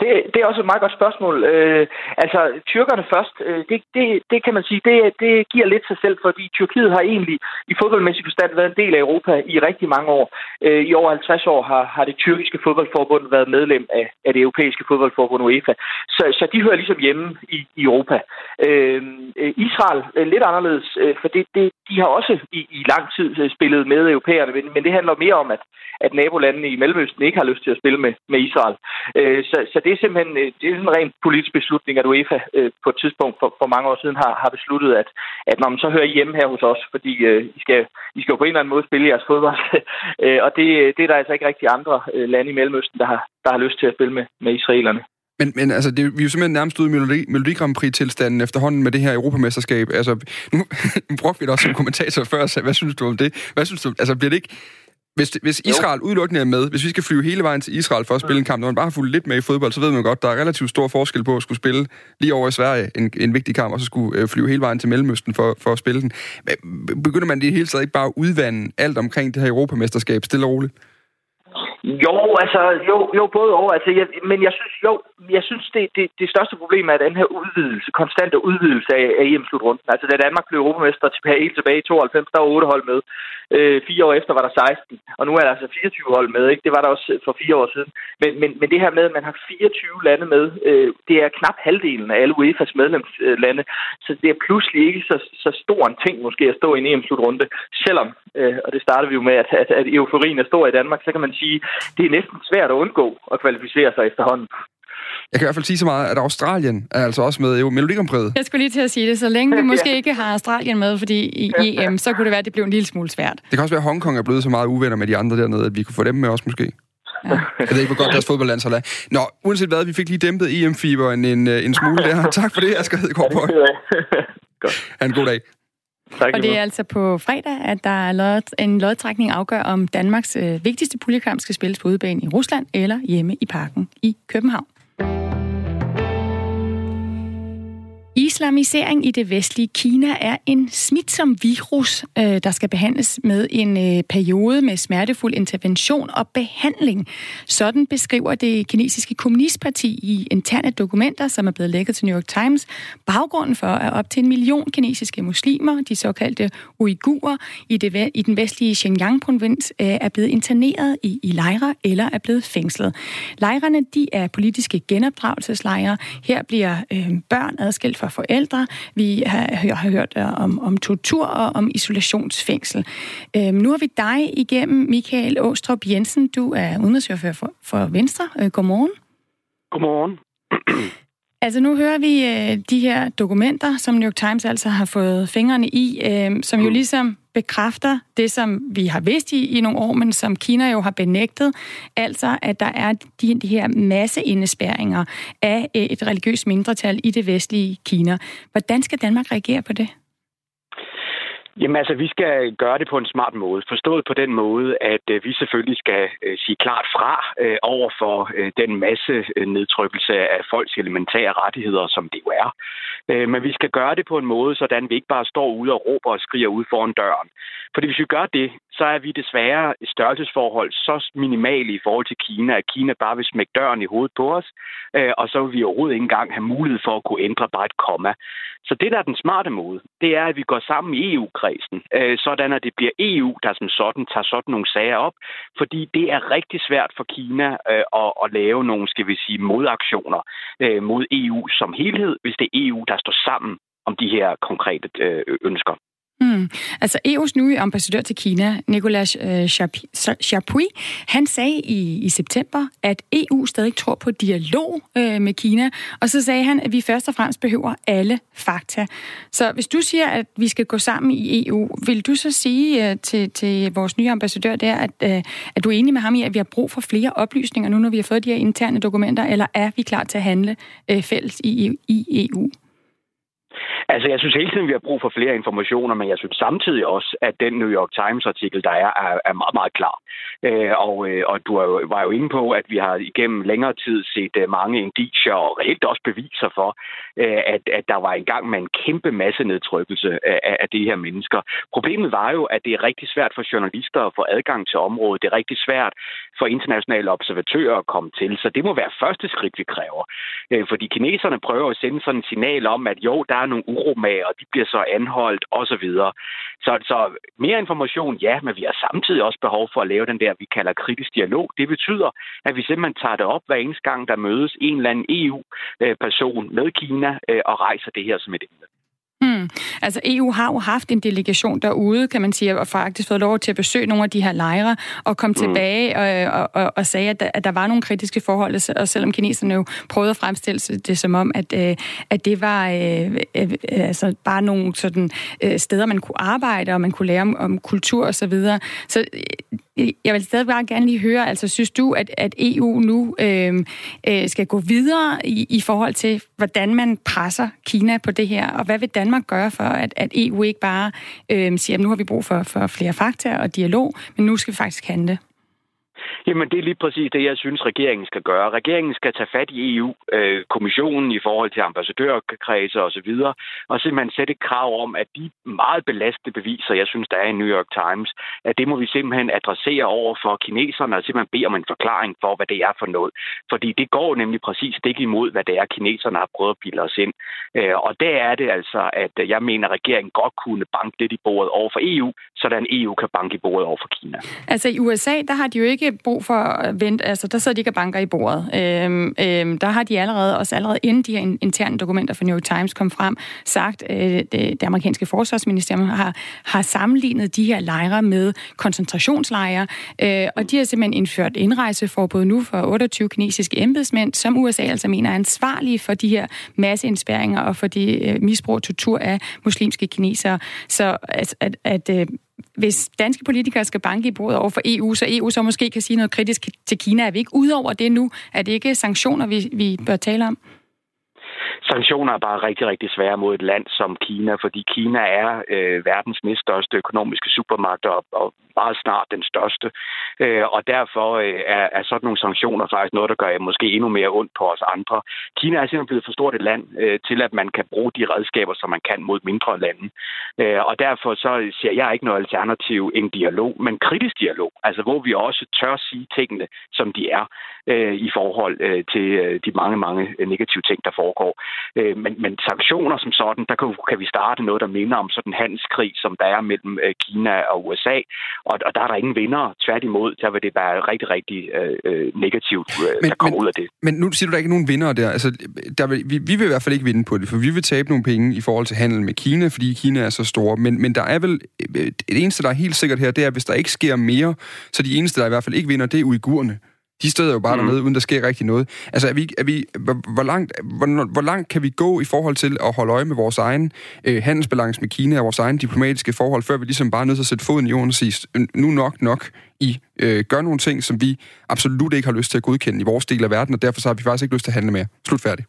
Det, det er også et meget godt spørgsmål. Øh, altså, tyrkerne først, øh, det, det, det kan man sige, det, det giver lidt sig selv, fordi Tyrkiet har egentlig i fodboldmæssig forstand været en del af Europa i rigtig mange år. Øh, I over 50 år har, har det tyrkiske fodboldforbund været medlem af, af det europæiske fodboldforbund UEFA. Så, så de hører ligesom hjemme i, i Europa. Øh, Israel er lidt anderledes, øh, for det, det, de har også i, i lang tid øh, spillet med europæerne, men, men det handler mere om, at, at nabolandene i Mellemøsten ikke har lyst til at spille med, med Israel. Øh, så, så det er simpelthen øh, det er en ren politisk beslutning, at UEFA øh, på et tidspunkt for, for mange år siden har, har besluttet, at, at når man så hører I hjemme her hos os, fordi øh, I, skal, I skal jo på en eller anden måde spille jeres fodbold. øh, og det, øh, det er der altså ikke rigtig andre øh, lande i Mellemøsten, der har, der har lyst til at spille med, med israelerne. Men, men altså, det, vi er jo simpelthen nærmest ude i Melodi, Melodi Grand Prix-tilstanden efterhånden med det her europamesterskab. Altså, nu, nu brugte vi det også som kommentator før, så hvad synes du om det? Hvad synes du? Altså, bliver det ikke hvis, hvis Israel jo. udelukkende er med, hvis vi skal flyve hele vejen til Israel for at spille en kamp, når man bare har fulgt lidt med i fodbold, så ved man godt, der er relativt stor forskel på at skulle spille lige over i Sverige en, en vigtig kamp, og så skulle øh, flyve hele vejen til Mellemøsten for, for at spille den. Begynder man det hele taget ikke bare at udvande alt omkring det her europamesterskab stille og roligt? Jo, altså, jo, jo både over. Altså, jeg, men jeg synes, jo, jeg synes, det, det, det største problem er den her udvidelse, konstante udvidelse af, af EM-slutrunden. Altså, da Danmark blev europamester tilbage, helt tilbage i 92, der var 8 hold med. Øh, fire år efter var der 16, og nu er der altså 24 hold med. Ikke? Det var der også øh, for fire år siden. Men, men, men det her med, at man har 24 lande med, øh, det er knap halvdelen af alle UEFA's medlemslande. Så det er pludselig ikke så, så stor en ting måske at stå i en EM-slutrunde. Selvom, øh, og det starter vi jo med, at, at, at euforien er stor i Danmark, så kan man sige, det er næsten svært at undgå at kvalificere sig efterhånden. Jeg kan i hvert fald sige så meget, at Australien er altså også med i Melodi Jeg skulle lige til at sige det. Så længe vi måske ikke har Australien med, fordi i EM, så kunne det være, at det blev en lille smule svært. Det kan også være, at Hongkong er blevet så meget uvenner med de andre dernede, at vi kunne få dem med også måske. Ja. Jeg ved ikke, hvor godt deres fodboldlandshold er. Nå, uanset hvad, vi fik lige dæmpet EM-fiberen en, øh, en smule der. Tak for det, Asger Hedegaard på. Ha' en god dag. Tak, og det er altså på fredag, at der er lod, en lodtrækning afgør, om Danmarks øh, vigtigste puljekamp skal spilles på udebane i Rusland eller hjemme i parken i København. Islamisering i det vestlige Kina er en smitsom virus, øh, der skal behandles med en øh, periode med smertefuld intervention og behandling. Sådan beskriver det kinesiske kommunistparti i interne dokumenter, som er blevet lækket til New York Times, baggrunden for, at op til en million kinesiske muslimer, de såkaldte uigurer, i, det, i den vestlige Xinjiang-provins, øh, er blevet interneret i, i lejre eller er blevet fængslet. Lejrene de er politiske genopdragelseslejre. Her bliver øh, børn adskilt fra forældre. Vi har, har hørt øh, om, om tortur og om isolationsfængsel. Øhm, nu har vi dig igennem, Michael Åstrup Jensen. Du er udenrigsordfører for, for Venstre. Øh, godmorgen. Godmorgen. Altså nu hører vi øh, de her dokumenter, som New York Times altså har fået fingrene i, øh, som jo mm. ligesom bekræfter det, som vi har vidst i, i nogle år, men som Kina jo har benægtet, altså at der er de, de her masseindespærringer af øh, et religiøst mindretal i det vestlige Kina. Hvordan skal Danmark reagere på det? Jamen altså, vi skal gøre det på en smart måde. Forstået på den måde, at øh, vi selvfølgelig skal øh, sige klart fra øh, over for den masse nedtrykkelse af folks elementære rettigheder, som det jo er. Men vi skal gøre det på en måde, sådan vi ikke bare står ude og råber og skriger ud foran døren. Fordi hvis vi gør det, så er vi desværre i størrelsesforhold så minimale i forhold til Kina, at Kina bare vil smække døren i hovedet på os, øh, og så vil vi overhovedet ikke engang have mulighed for at kunne ændre bare et komma. Så det, der er den smarte måde, det er, at vi går sammen i EU-kredsen, øh, sådan at det bliver EU, der som sådan tager sådan nogle sager op, fordi det er rigtig svært for Kina øh, at, at lave nogle, skal vi sige, modaktioner øh, mod EU som helhed, hvis det er EU, der står sammen om de her konkrete øh, ønsker. Mm. Altså EU's nye ambassadør til Kina, Nicolas øh, Chapuis, han sagde i, i september, at EU stadig tror på dialog øh, med Kina, og så sagde han, at vi først og fremmest behøver alle fakta. Så hvis du siger, at vi skal gå sammen i EU, vil du så sige øh, til, til vores nye ambassadør der, at, øh, at du er enig med ham i, at vi har brug for flere oplysninger nu, når vi har fået de her interne dokumenter, eller er vi klar til at handle øh, fælles i, i EU? Altså, jeg synes hele tiden, vi har brug for flere informationer, men jeg synes samtidig også, at den New York Times-artikel, der er, er, er meget, meget klar. Øh, og, øh, og du var jo inde på, at vi har igennem længere tid set øh, mange indikationer og reelt også beviser for, øh, at, at der var engang med en kæmpe masse nedtrykkelse øh, af, af de her mennesker. Problemet var jo, at det er rigtig svært for journalister at få adgang til området. Det er rigtig svært for internationale observatører at komme til. Så det må være første skridt, vi kræver. Øh, fordi kineserne prøver at sende sådan et signal om, at jo, der er nogle uromager, og de bliver så anholdt osv. Så, så mere information, ja, men vi har samtidig også behov for at lave den der, vi kalder kritisk dialog. Det betyder, at vi simpelthen tager det op hver eneste gang, der mødes en eller anden EU-person med Kina øh, og rejser det her som et emne. Hmm. Altså EU har jo haft en delegation derude, kan man sige, og faktisk fået lov til at besøge nogle af de her lejre og komme hmm. tilbage og, og, og, og sagde, at der, at der var nogle kritiske forhold, og selvom kineserne jo prøvede at fremstille det som om, at, øh, at det var øh, øh, altså bare nogle sådan, øh, steder, man kunne arbejde, og man kunne lære om, om kultur osv. Så, videre. så Øh, jeg vil stadig bare gerne lige høre, altså synes du, at, at EU nu øh, øh, skal gå videre i, i forhold til, hvordan man presser Kina på det her, og hvad vil Danmark gøre for, at, at EU ikke bare øh, siger, at nu har vi brug for, for flere fakta og dialog, men nu skal vi faktisk handle? Jamen, det er lige præcis det, jeg synes, regeringen skal gøre. Regeringen skal tage fat i EU-kommissionen øh, i forhold til ambassadørkredse osv., og, og simpelthen sætte et krav om, at de meget belastede beviser, jeg synes, der er i New York Times, at det må vi simpelthen adressere over for kineserne og simpelthen bede om en forklaring for, hvad det er for noget. Fordi det går nemlig præcis stik imod, hvad det er, kineserne har prøvet at bilde os ind. Øh, og der er det altså, at jeg mener, at regeringen godt kunne banke lidt i bordet over for EU, sådan EU kan banke i bordet over for Kina. Altså i USA, der har de jo ikke brug for at vente, altså der sidder de ikke og banker i bordet. Øhm, øhm, der har de allerede, også allerede inden de her interne dokumenter fra New York Times kom frem, sagt, øh, det, det amerikanske forsvarsministerium har, har sammenlignet de her lejre med koncentrationslejre, øh, og de har simpelthen indført indrejseforbud nu for 28 kinesiske embedsmænd, som USA altså mener er ansvarlige for de her masseindspæringer og for de øh, misbrug og tortur af muslimske kinesere. Så at, at, at øh, hvis danske politikere skal banke i bordet over for EU, så EU så måske kan sige noget kritisk til Kina. Er vi ikke udover det nu? Er det ikke sanktioner, vi, vi bør tale om? Sanktioner er bare rigtig, rigtig svære mod et land som Kina, fordi Kina er øh, verdens næststørste økonomiske supermagt og, og meget snart den største. Øh, og derfor øh, er, er sådan nogle sanktioner faktisk noget, der gør måske endnu mere ondt på os andre. Kina er simpelthen blevet for stort et land øh, til, at man kan bruge de redskaber, som man kan mod mindre lande. Øh, og derfor så ser jeg ikke noget alternativ end dialog, men kritisk dialog, altså hvor vi også tør sige tingene, som de er øh, i forhold øh, til øh, de mange, mange negative ting, der foregår. Øh, men, men sanktioner som sådan, der kan, kan vi starte noget, der minder om sådan en handelskrig, som der er mellem øh, Kina og USA, og, og der er der ingen vinder. Tværtimod, der vil det være rigtig, rigtig øh, øh negativt, øh, men, der kommer men, ud af det. Men nu siger du, der er ikke nogen vinder der. Altså, der vil, vi, vi vil i hvert fald ikke vinde på det, for vi vil tabe nogle penge i forhold til handel med Kina, fordi Kina er så store. Men, men der er vel... Øh, det eneste, der er helt sikkert her, det er, at hvis der ikke sker mere, så de eneste, der i hvert fald ikke vinder, det er uigurerne. De støder jo bare mm. dernede, uden der sker rigtig noget. Altså, er vi, er vi, hvor, hvor, langt, hvor, hvor langt kan vi gå i forhold til at holde øje med vores egen øh, handelsbalance med Kina og vores egen diplomatiske forhold, før vi ligesom bare er nødt til at sætte foden i jorden og sige, nu nok nok, I øh, gør nogle ting, som vi absolut ikke har lyst til at godkende i vores del af verden, og derfor så har vi faktisk ikke lyst til at handle mere. Slut færdig.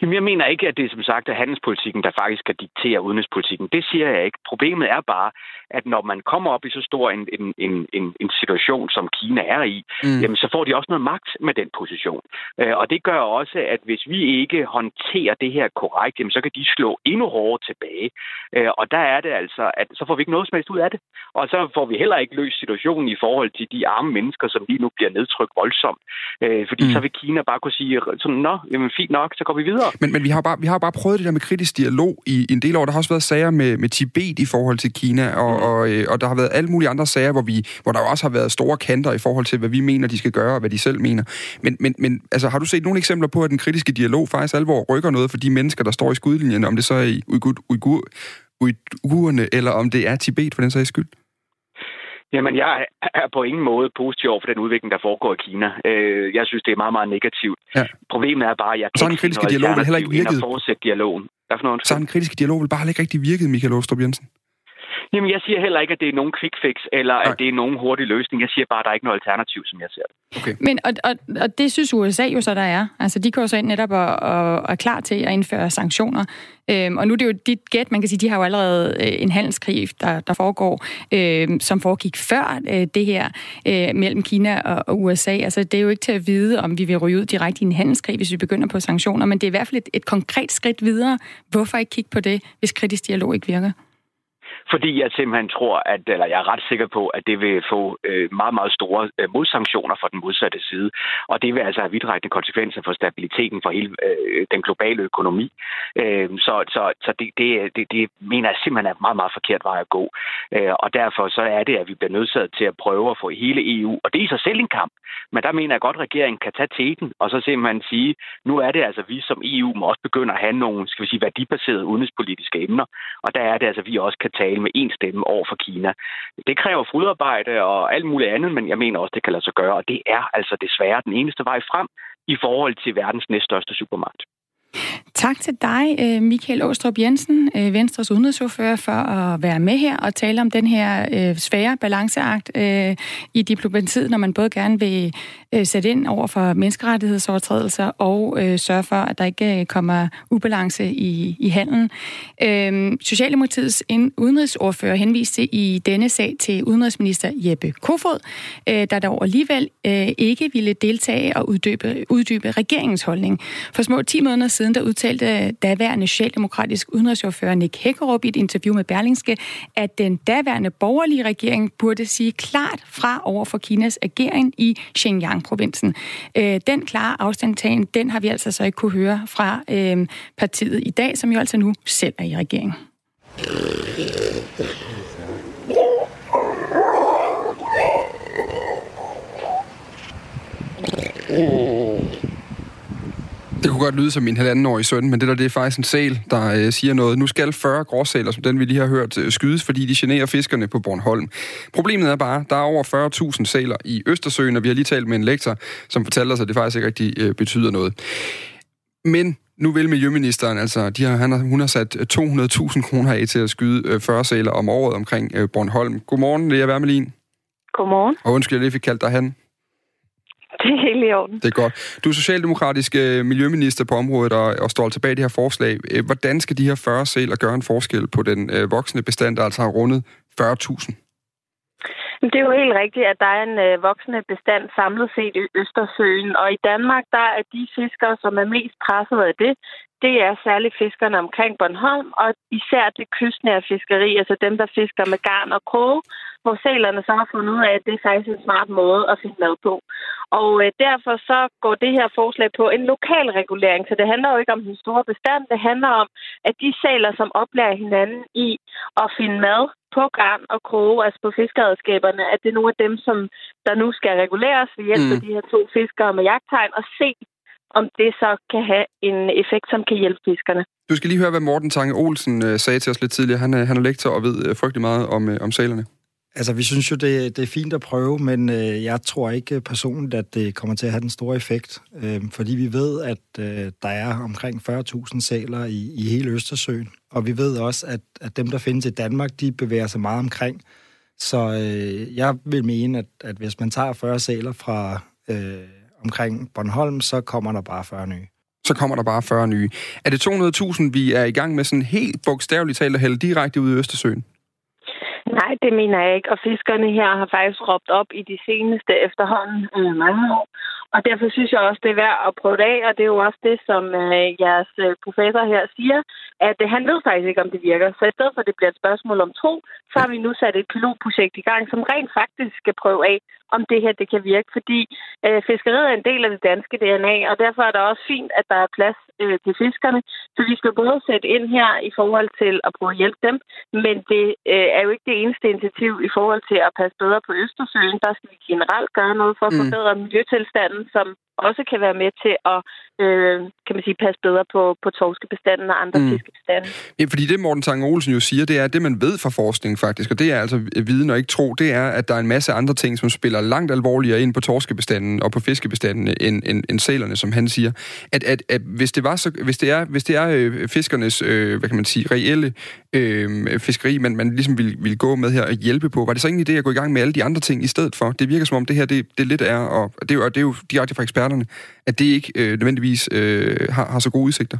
Jamen, jeg mener ikke, at det som sagt er handelspolitikken, der faktisk skal diktere udenrigspolitikken. Det siger jeg ikke. Problemet er bare, at når man kommer op i så stor en, en, en, en, en situation, som Kina er i, mm. jamen, så får de også noget magt med den position. Øh, og det gør også, at hvis vi ikke håndterer det her korrekt, jamen, så kan de slå endnu hårdere tilbage. Øh, og der er det altså, at så får vi ikke noget som helst ud af det. Og så får vi heller ikke løst situationen i forhold til de arme mennesker, som lige nu bliver nedtrykt voldsomt. Øh, fordi mm. så vil Kina bare kunne sige sådan, nå, jamen fint nok, så går vi videre. Men, men vi, har bare, vi har bare prøvet det der med kritisk dialog i, i en del år. Der har også været sager med, med Tibet i forhold til Kina, og, mm. og, øh, og der har været alle mulige andre sager, hvor, vi, hvor der også har været store kanter i forhold til, hvad vi mener, de skal gøre, og hvad de selv mener. Men, men, men altså, har du set nogle eksempler på, at den kritiske dialog faktisk alvor rykker noget for de mennesker, der står i skudlinjen, om det så er i Uyghur, Uyghur, uigurerne, eller om det er Tibet for den sags skyld? Jamen, jeg er på ingen måde positiv over for den udvikling, der foregår i Kina. Øh, jeg synes, det er meget, meget negativt. Ja. Problemet er bare, at jeg kan så ikke kritiske dialog vil heller ikke virket. fortsætte dialogen. Hvad for noget? Så den kritiske dialog vil bare ikke rigtig virket, Michael Åstrup Jensen? Jamen, jeg siger heller ikke, at det er nogen quick fix, eller Nej. at det er nogen hurtig løsning. Jeg siger bare, at der er ikke noget alternativ, som jeg ser det. Okay. Men, og, og, og det synes USA jo så, der er. Altså, de går jo så ind netop og, og er klar til at indføre sanktioner. Øhm, og nu er det jo dit gæt, man kan sige, de har jo allerede øh, en handelskrig, der, der foregår, øh, som foregik før øh, det her øh, mellem Kina og, og USA. Altså, det er jo ikke til at vide, om vi vil ryge ud direkte i en handelskrig, hvis vi begynder på sanktioner, men det er i hvert fald et, et konkret skridt videre. Hvorfor ikke kigge på det, hvis kritisk dialog ikke virker? Fordi jeg simpelthen tror, at, eller jeg er ret sikker på, at det vil få øh, meget, meget store øh, modsanktioner fra den modsatte side. Og det vil altså have vidtrækkende konsekvenser for stabiliteten for hele øh, den globale økonomi. Øh, så så, så det, det, det, det mener jeg simpelthen er meget, meget forkert vej at gå. Øh, og derfor så er det, at vi bliver nødsaget til at prøve at få hele EU, og det er i sig selv en kamp, men der mener jeg godt, at regeringen kan tage teten, og så simpelthen sige, nu er det altså, vi som EU må også begynde at have nogle, skal vi sige, værdibaserede udenrigspolitiske emner, og der er det altså, vi også kan tale med én stemme over for Kina. Det kræver fodarbejde og alt muligt andet, men jeg mener også, det kan lade sig gøre, og det er altså desværre den eneste vej frem i forhold til verdens næststørste supermagt. Tak til dig, øh, Michael Åstrup Jensen, øh, Venstres udenrigsordfører, for at være med her og tale om den her øh, svære balanceakt i diplomatiet, når man både gerne vil sætte ind over for menneskerettighedsovertrædelser og sørge for, at der ikke kommer ubalance i, i handelen. Socialdemokratiets udenrigsordfører henviste i denne sag til udenrigsminister Jeppe Kofod, der dog alligevel ikke ville deltage og uddybe, uddybe regeringens holdning. For små 10 måneder siden, der udtalte daværende socialdemokratisk udenrigsordfører Nick Hækkerup i et interview med Berlingske, at den daværende borgerlige regering burde sige klart fra over for Kinas agering i Xinjiang-provinsen. Øh, den klare afstandtagen, den har vi altså så ikke kunne høre fra øh, partiet i dag, som jo altså nu selv er i regeringen. Mm. Det kunne godt lyde som min halvandenårige søn, men det der det er faktisk en sæl, der øh, siger noget. Nu skal 40 gråsæler, som den vi lige har hørt, øh, skydes, fordi de generer fiskerne på Bornholm. Problemet er bare, der er over 40.000 sæler i Østersøen, og vi har lige talt med en lektor, som fortalte os, at det faktisk ikke rigtig øh, betyder noget. Men nu vil Miljøministeren, altså de har, han har, hun har sat 200.000 kroner af til at skyde 40 øh, sæler om året omkring øh, Bornholm. Godmorgen, Lea Wermelin. Godmorgen. Og undskyld, jeg lige fik kaldt dig han. Det er helt i orden. Det er godt. Du er socialdemokratisk øh, miljøminister på området og, og står tilbage i det her forslag. Øh, hvordan skal de her 40 sæler gøre en forskel på den øh, voksne bestand, der altså har rundet 40.000? Det er jo helt rigtigt, at der er en øh, voksende bestand samlet set i Østersøen. Og i Danmark, der er de fiskere, som er mest presset af det, det er særligt fiskerne omkring Bornholm, og især det kystnære fiskeri, altså dem, der fisker med garn og kroge, hvor sælerne så har fundet ud af, at det er faktisk en smart måde at finde mad på. Og øh, derfor så går det her forslag på en lokal regulering, så det handler jo ikke om den store bestand, det handler om, at de sæler, som oplærer hinanden i at finde mad på garn og kroge, altså på fiskeredskaberne, at det er nogle af dem, som der nu skal reguleres ved hjælp af mm. de her to fiskere med jagttegn, og se, om det så kan have en effekt, som kan hjælpe fiskerne. Du skal lige høre, hvad Morten Tange Olsen øh, sagde til os lidt tidligere. Han er, han er lektor og ved øh, frygtelig meget om, øh, om salerne. Altså, vi synes jo, det, det er fint at prøve, men øh, jeg tror ikke personligt, at det kommer til at have den store effekt. Øh, fordi vi ved, at øh, der er omkring 40.000 sæler i, i hele Østersøen. Og vi ved også, at, at dem, der findes i Danmark, de bevæger sig meget omkring. Så øh, jeg vil mene, at, at hvis man tager 40 sæler fra øh, omkring Bornholm, så kommer der bare 40 nye så kommer der bare 40 nye. Er det 200.000, vi er i gang med sådan helt bogstaveligt talt at hælde direkte ud i Østersøen? Nej, det mener jeg ikke. Og fiskerne her har faktisk råbt op i de seneste efterhånden øh, mange år. Og derfor synes jeg også, det er værd at prøve det af, og det er jo også det, som øh, jeres øh, professor her siger, at øh, han ved faktisk ikke, om det virker. Så i stedet for, at det bliver et spørgsmål om tro, så har vi nu sat et pilotprojekt i gang, som rent faktisk skal prøve af, om det her det kan virke. Fordi øh, fiskeriet er en del af det danske DNA, og derfor er det også fint, at der er plads øh, til fiskerne. Så vi skal både sætte ind her i forhold til at prøve at hjælpe dem, men det øh, er jo ikke det eneste initiativ i forhold til at passe bedre på Østersøen. Der skal vi generelt gøre noget for at mm. forbedre miljøtilstanden, som også kan være med til at øh, kan man sige, passe bedre på, på torskebestanden og andre mm. fiskebestande. Ja, fordi det Morten Tange Olsen jo siger, det er, at det man ved fra forskning faktisk, og det er altså viden og ikke tro, det er, at der er en masse andre ting, som spiller langt alvorligere ind på torskebestanden og på fiskebestanden end, end, end sælerne, som han siger. At, at, at hvis det var så, hvis det er, hvis det er øh, fiskernes, øh, hvad kan man sige, reelle øh, fiskeri, man, man ligesom vil, vil gå med her og hjælpe på, var det så ingen idé at gå i gang med alle de andre ting i stedet for? Det virker som om det her, det, det lidt er, og det er, jo, det er jo direkte fra eksperterne, at det ikke øh, nødvendigvis øh, har, har så gode udsigter.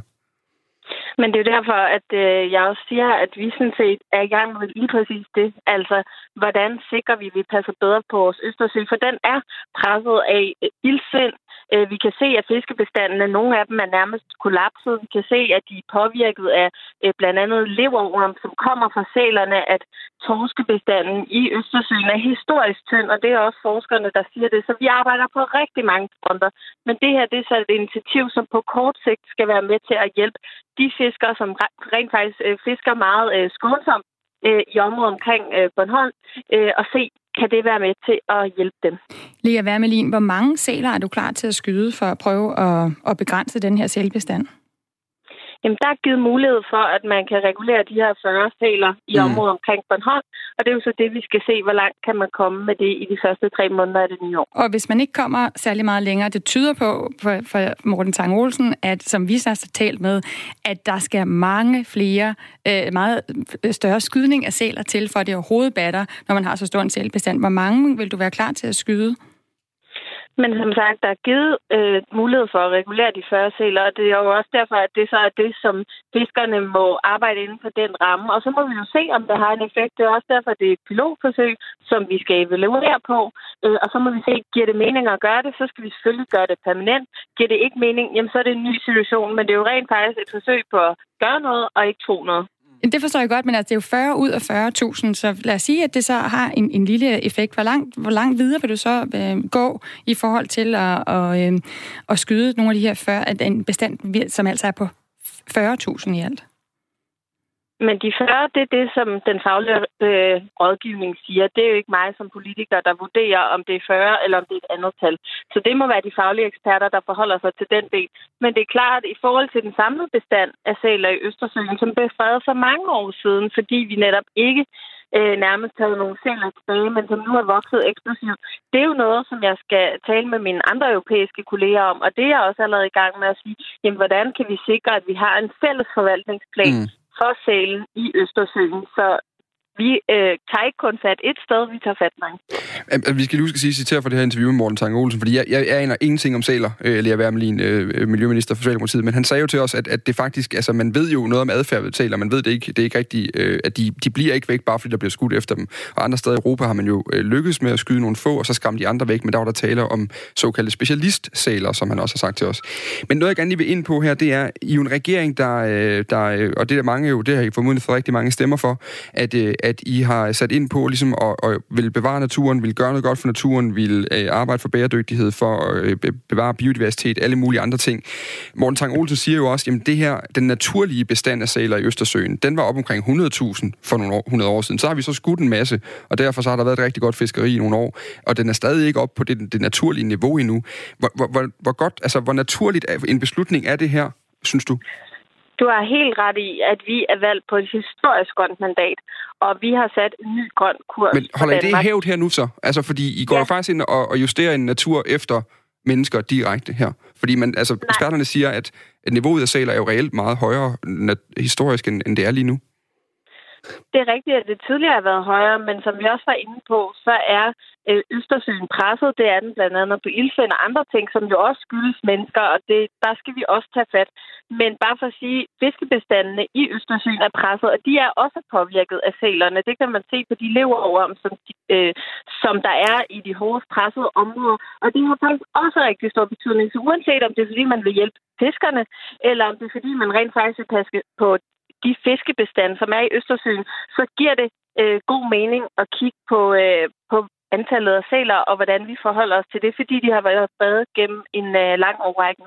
Men det er jo derfor, at øh, jeg også siger, at vi sådan set er i gang med lige præcis det. Altså, hvordan sikrer vi, at vi passer bedre på vores Østersø? For den er presset af øh, ildsind, Øh, vi kan se, at fiskebestandene, nogle af dem er nærmest kollapset. Vi kan se, at de er påvirket af øh, blandt andet leverorm, som kommer fra sælerne, at torskebestanden i Østersøen er historisk tynd, og det er også forskerne, der siger det. Så vi arbejder på rigtig mange fronter. Men det her det er så et initiativ, som på kort sigt skal være med til at hjælpe de fiskere, som rent faktisk øh, fisker meget skånsomt i området omkring Bornholm, og se, kan det være med til at hjælpe dem. Lea Wermelin, hvor mange sæler er du klar til at skyde for at prøve at, at begrænse den her sælbestand? Jamen, der er givet mulighed for, at man kan regulere de her 40 sæler i mm. området omkring Bornholm, og det er jo så det, vi skal se, hvor langt kan man komme med det i de første tre måneder af det nye år. Og hvis man ikke kommer særlig meget længere, det tyder på for, for Morten Tang Olsen, at som vi så har talt med, at der skal mange flere, øh, meget større skydning af sæler til, for det overhovedet batter, når man har så stor en sælbestand. Hvor mange vil du være klar til at skyde? Men som sagt, der er givet øh, mulighed for at regulere de 40 sæler, og det er jo også derfor, at det så er det, som fiskerne må arbejde inden for den ramme. Og så må vi jo se, om det har en effekt. Det er også derfor, det er et pilotforsøg, som vi skal evaluere på. Øh, og så må vi se, giver det mening at gøre det, så skal vi selvfølgelig gøre det permanent. Giver det ikke mening, jamen så er det en ny situation. Men det er jo rent faktisk et forsøg på at gøre noget og ikke tro noget. Mm. Det forstår jeg godt, men altså, det er jo 40 ud af 40.000, så lad os sige, at det så har en, en lille effekt. Hvor langt, hvor langt videre vil du så øh, gå i forhold til at, og, øh, at skyde nogle af de her 40, at en bestand, som altså er på 40.000 i alt? Men de 40, det er det, som den faglige øh, rådgivning siger. Det er jo ikke mig som politiker, der vurderer, om det er 40 eller om det er et andet tal. Så det må være de faglige eksperter, der forholder sig til den del. Men det er klart, at i forhold til den samlede bestand af sæler i Østersøen, som blev fredet for mange år siden, fordi vi netop ikke øh, nærmest taget nogle sæler tilbage, men som nu er vokset eksplosivt. Det er jo noget, som jeg skal tale med mine andre europæiske kolleger om, og det er jeg også allerede i gang med at sige, jamen, hvordan kan vi sikre, at vi har en fælles forvaltningsplan, mm for sæl i Østersøen. Så vi øh, tager ikke kun fat et sted, vi tager fat mange Vi skal lige huske at sige, citere for det her interview med Morten Tange Olsen, fordi jeg, jeg, jeg aner ingenting om sæler, øh, Lea Wermelin, øh, øh, miljøminister for Socialdemokratiet, men han sagde jo til os, at, at det faktisk, altså man ved jo noget om adfærd ved sæler, man ved det ikke, det er ikke rigtigt, øh, at de, de bliver ikke væk, bare fordi der bliver skudt efter dem. Og andre steder i Europa har man jo øh, lykkedes med at skyde nogle få, og så skræmme de andre væk, men der var der taler om såkaldte specialistsæler, som han også har sagt til os. Men noget, jeg gerne lige vil ind på her, det er, I en regering, der, øh, der øh, og det er mange jo, det har I formodentlig fået rigtig mange stemmer for, at, øh, at I har sat ind på ligesom at, at vil bevare naturen, vil gøre noget godt for naturen, vil øh, arbejde for bæredygtighed, for at øh, bevare biodiversitet, alle mulige andre ting. Morten Tang Olsen siger jo også, at det her, den naturlige bestand af sæler i Østersøen, den var op omkring 100.000 for nogle år, 100 år siden. Så har vi så skudt en masse, og derfor så har der været et rigtig godt fiskeri i nogle år, og den er stadig ikke op på det, det naturlige niveau endnu. Hvor, hvor, hvor godt, altså hvor naturligt en beslutning er det her, synes du? Du har helt ret i, at vi er valgt på et historisk grønt mandat, og vi har sat en ny grøn kurs Men holder I det hævd her nu så? Altså, fordi I går ja. faktisk ind og, og justerer en natur efter mennesker direkte her. Fordi man, altså, eksperterne siger, at niveauet af sæler er jo reelt meget højere historisk, end, end det er lige nu. Det er rigtigt, at det tidligere har været højere, men som vi også var inde på, så er Øh, Østersøen presset. Det er den blandt andet på ildfind og andre ting, som jo også skyldes mennesker, og det, der skal vi også tage fat. Men bare for at sige, fiskebestandene i Østersøen er presset, og de er også påvirket af sælerne. Det kan man se på de leverorm, som, øh, som der er i de hårdest pressede områder. Og det har faktisk også rigtig stor betydning. Så uanset om det er, fordi man vil hjælpe fiskerne, eller om det er, fordi man rent faktisk vil passe på de fiskebestande, som er i Østersøen, så giver det øh, god mening at kigge på, øh, på antallet af sæler og hvordan vi forholder os til det, fordi de har været fredet gennem en øh, lang årrække.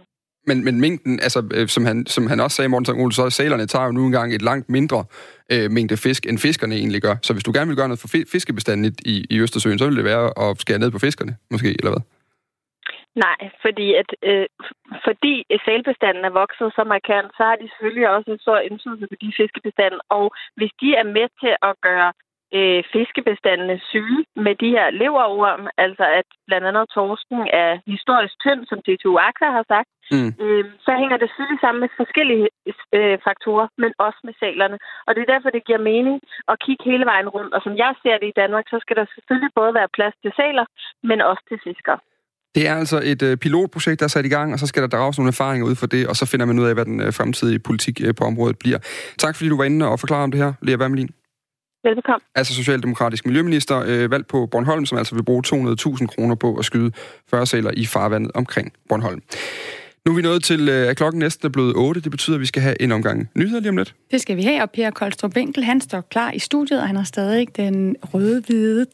Men, men mængden, altså, øh, som, han, som han også sagde, Morten Ole, så sælerne tager jo nu engang et langt mindre øh, mængde fisk, end fiskerne egentlig gør. Så hvis du gerne vil gøre noget for fiskebestanden i, i Østersøen, så vil det være at skære ned på fiskerne, måske, eller hvad? Nej, fordi at øh, fordi sælbestanden er vokset så markant, så har de selvfølgelig også en stor indflydelse på de fiskebestand. Og hvis de er med til at gøre øh, fiskebestandene syge med de her leverorm, altså at blandt andet torsken er historisk tynd, som DTU Aqua har sagt, mm. øh, så hænger det selvfølgelig sammen med forskellige øh, faktorer, men også med salerne. Og det er derfor, det giver mening at kigge hele vejen rundt. Og som jeg ser det i Danmark, så skal der selvfølgelig både være plads til saler, men også til fiskere. Det er altså et øh, pilotprojekt, der er sat i gang, og så skal der drages nogle erfaringer ud for det, og så finder man ud af, hvad den øh, fremtidige politik øh, på området bliver. Tak fordi du var inde og forklare om det her, Lea Wermelin. Velbekomme. Altså socialdemokratisk miljøminister, øh, valgt på Bornholm, som altså vil bruge 200.000 kroner på at skyde 40 sæler i farvandet omkring Bornholm. Nu er vi nået til, øh, at klokken næsten er blevet 8. Det betyder, at vi skal have en omgang nyheder lige om lidt. Det skal vi have, og Per Koldstrup Winkel, han står klar i studiet, og han har stadig den røde-hvide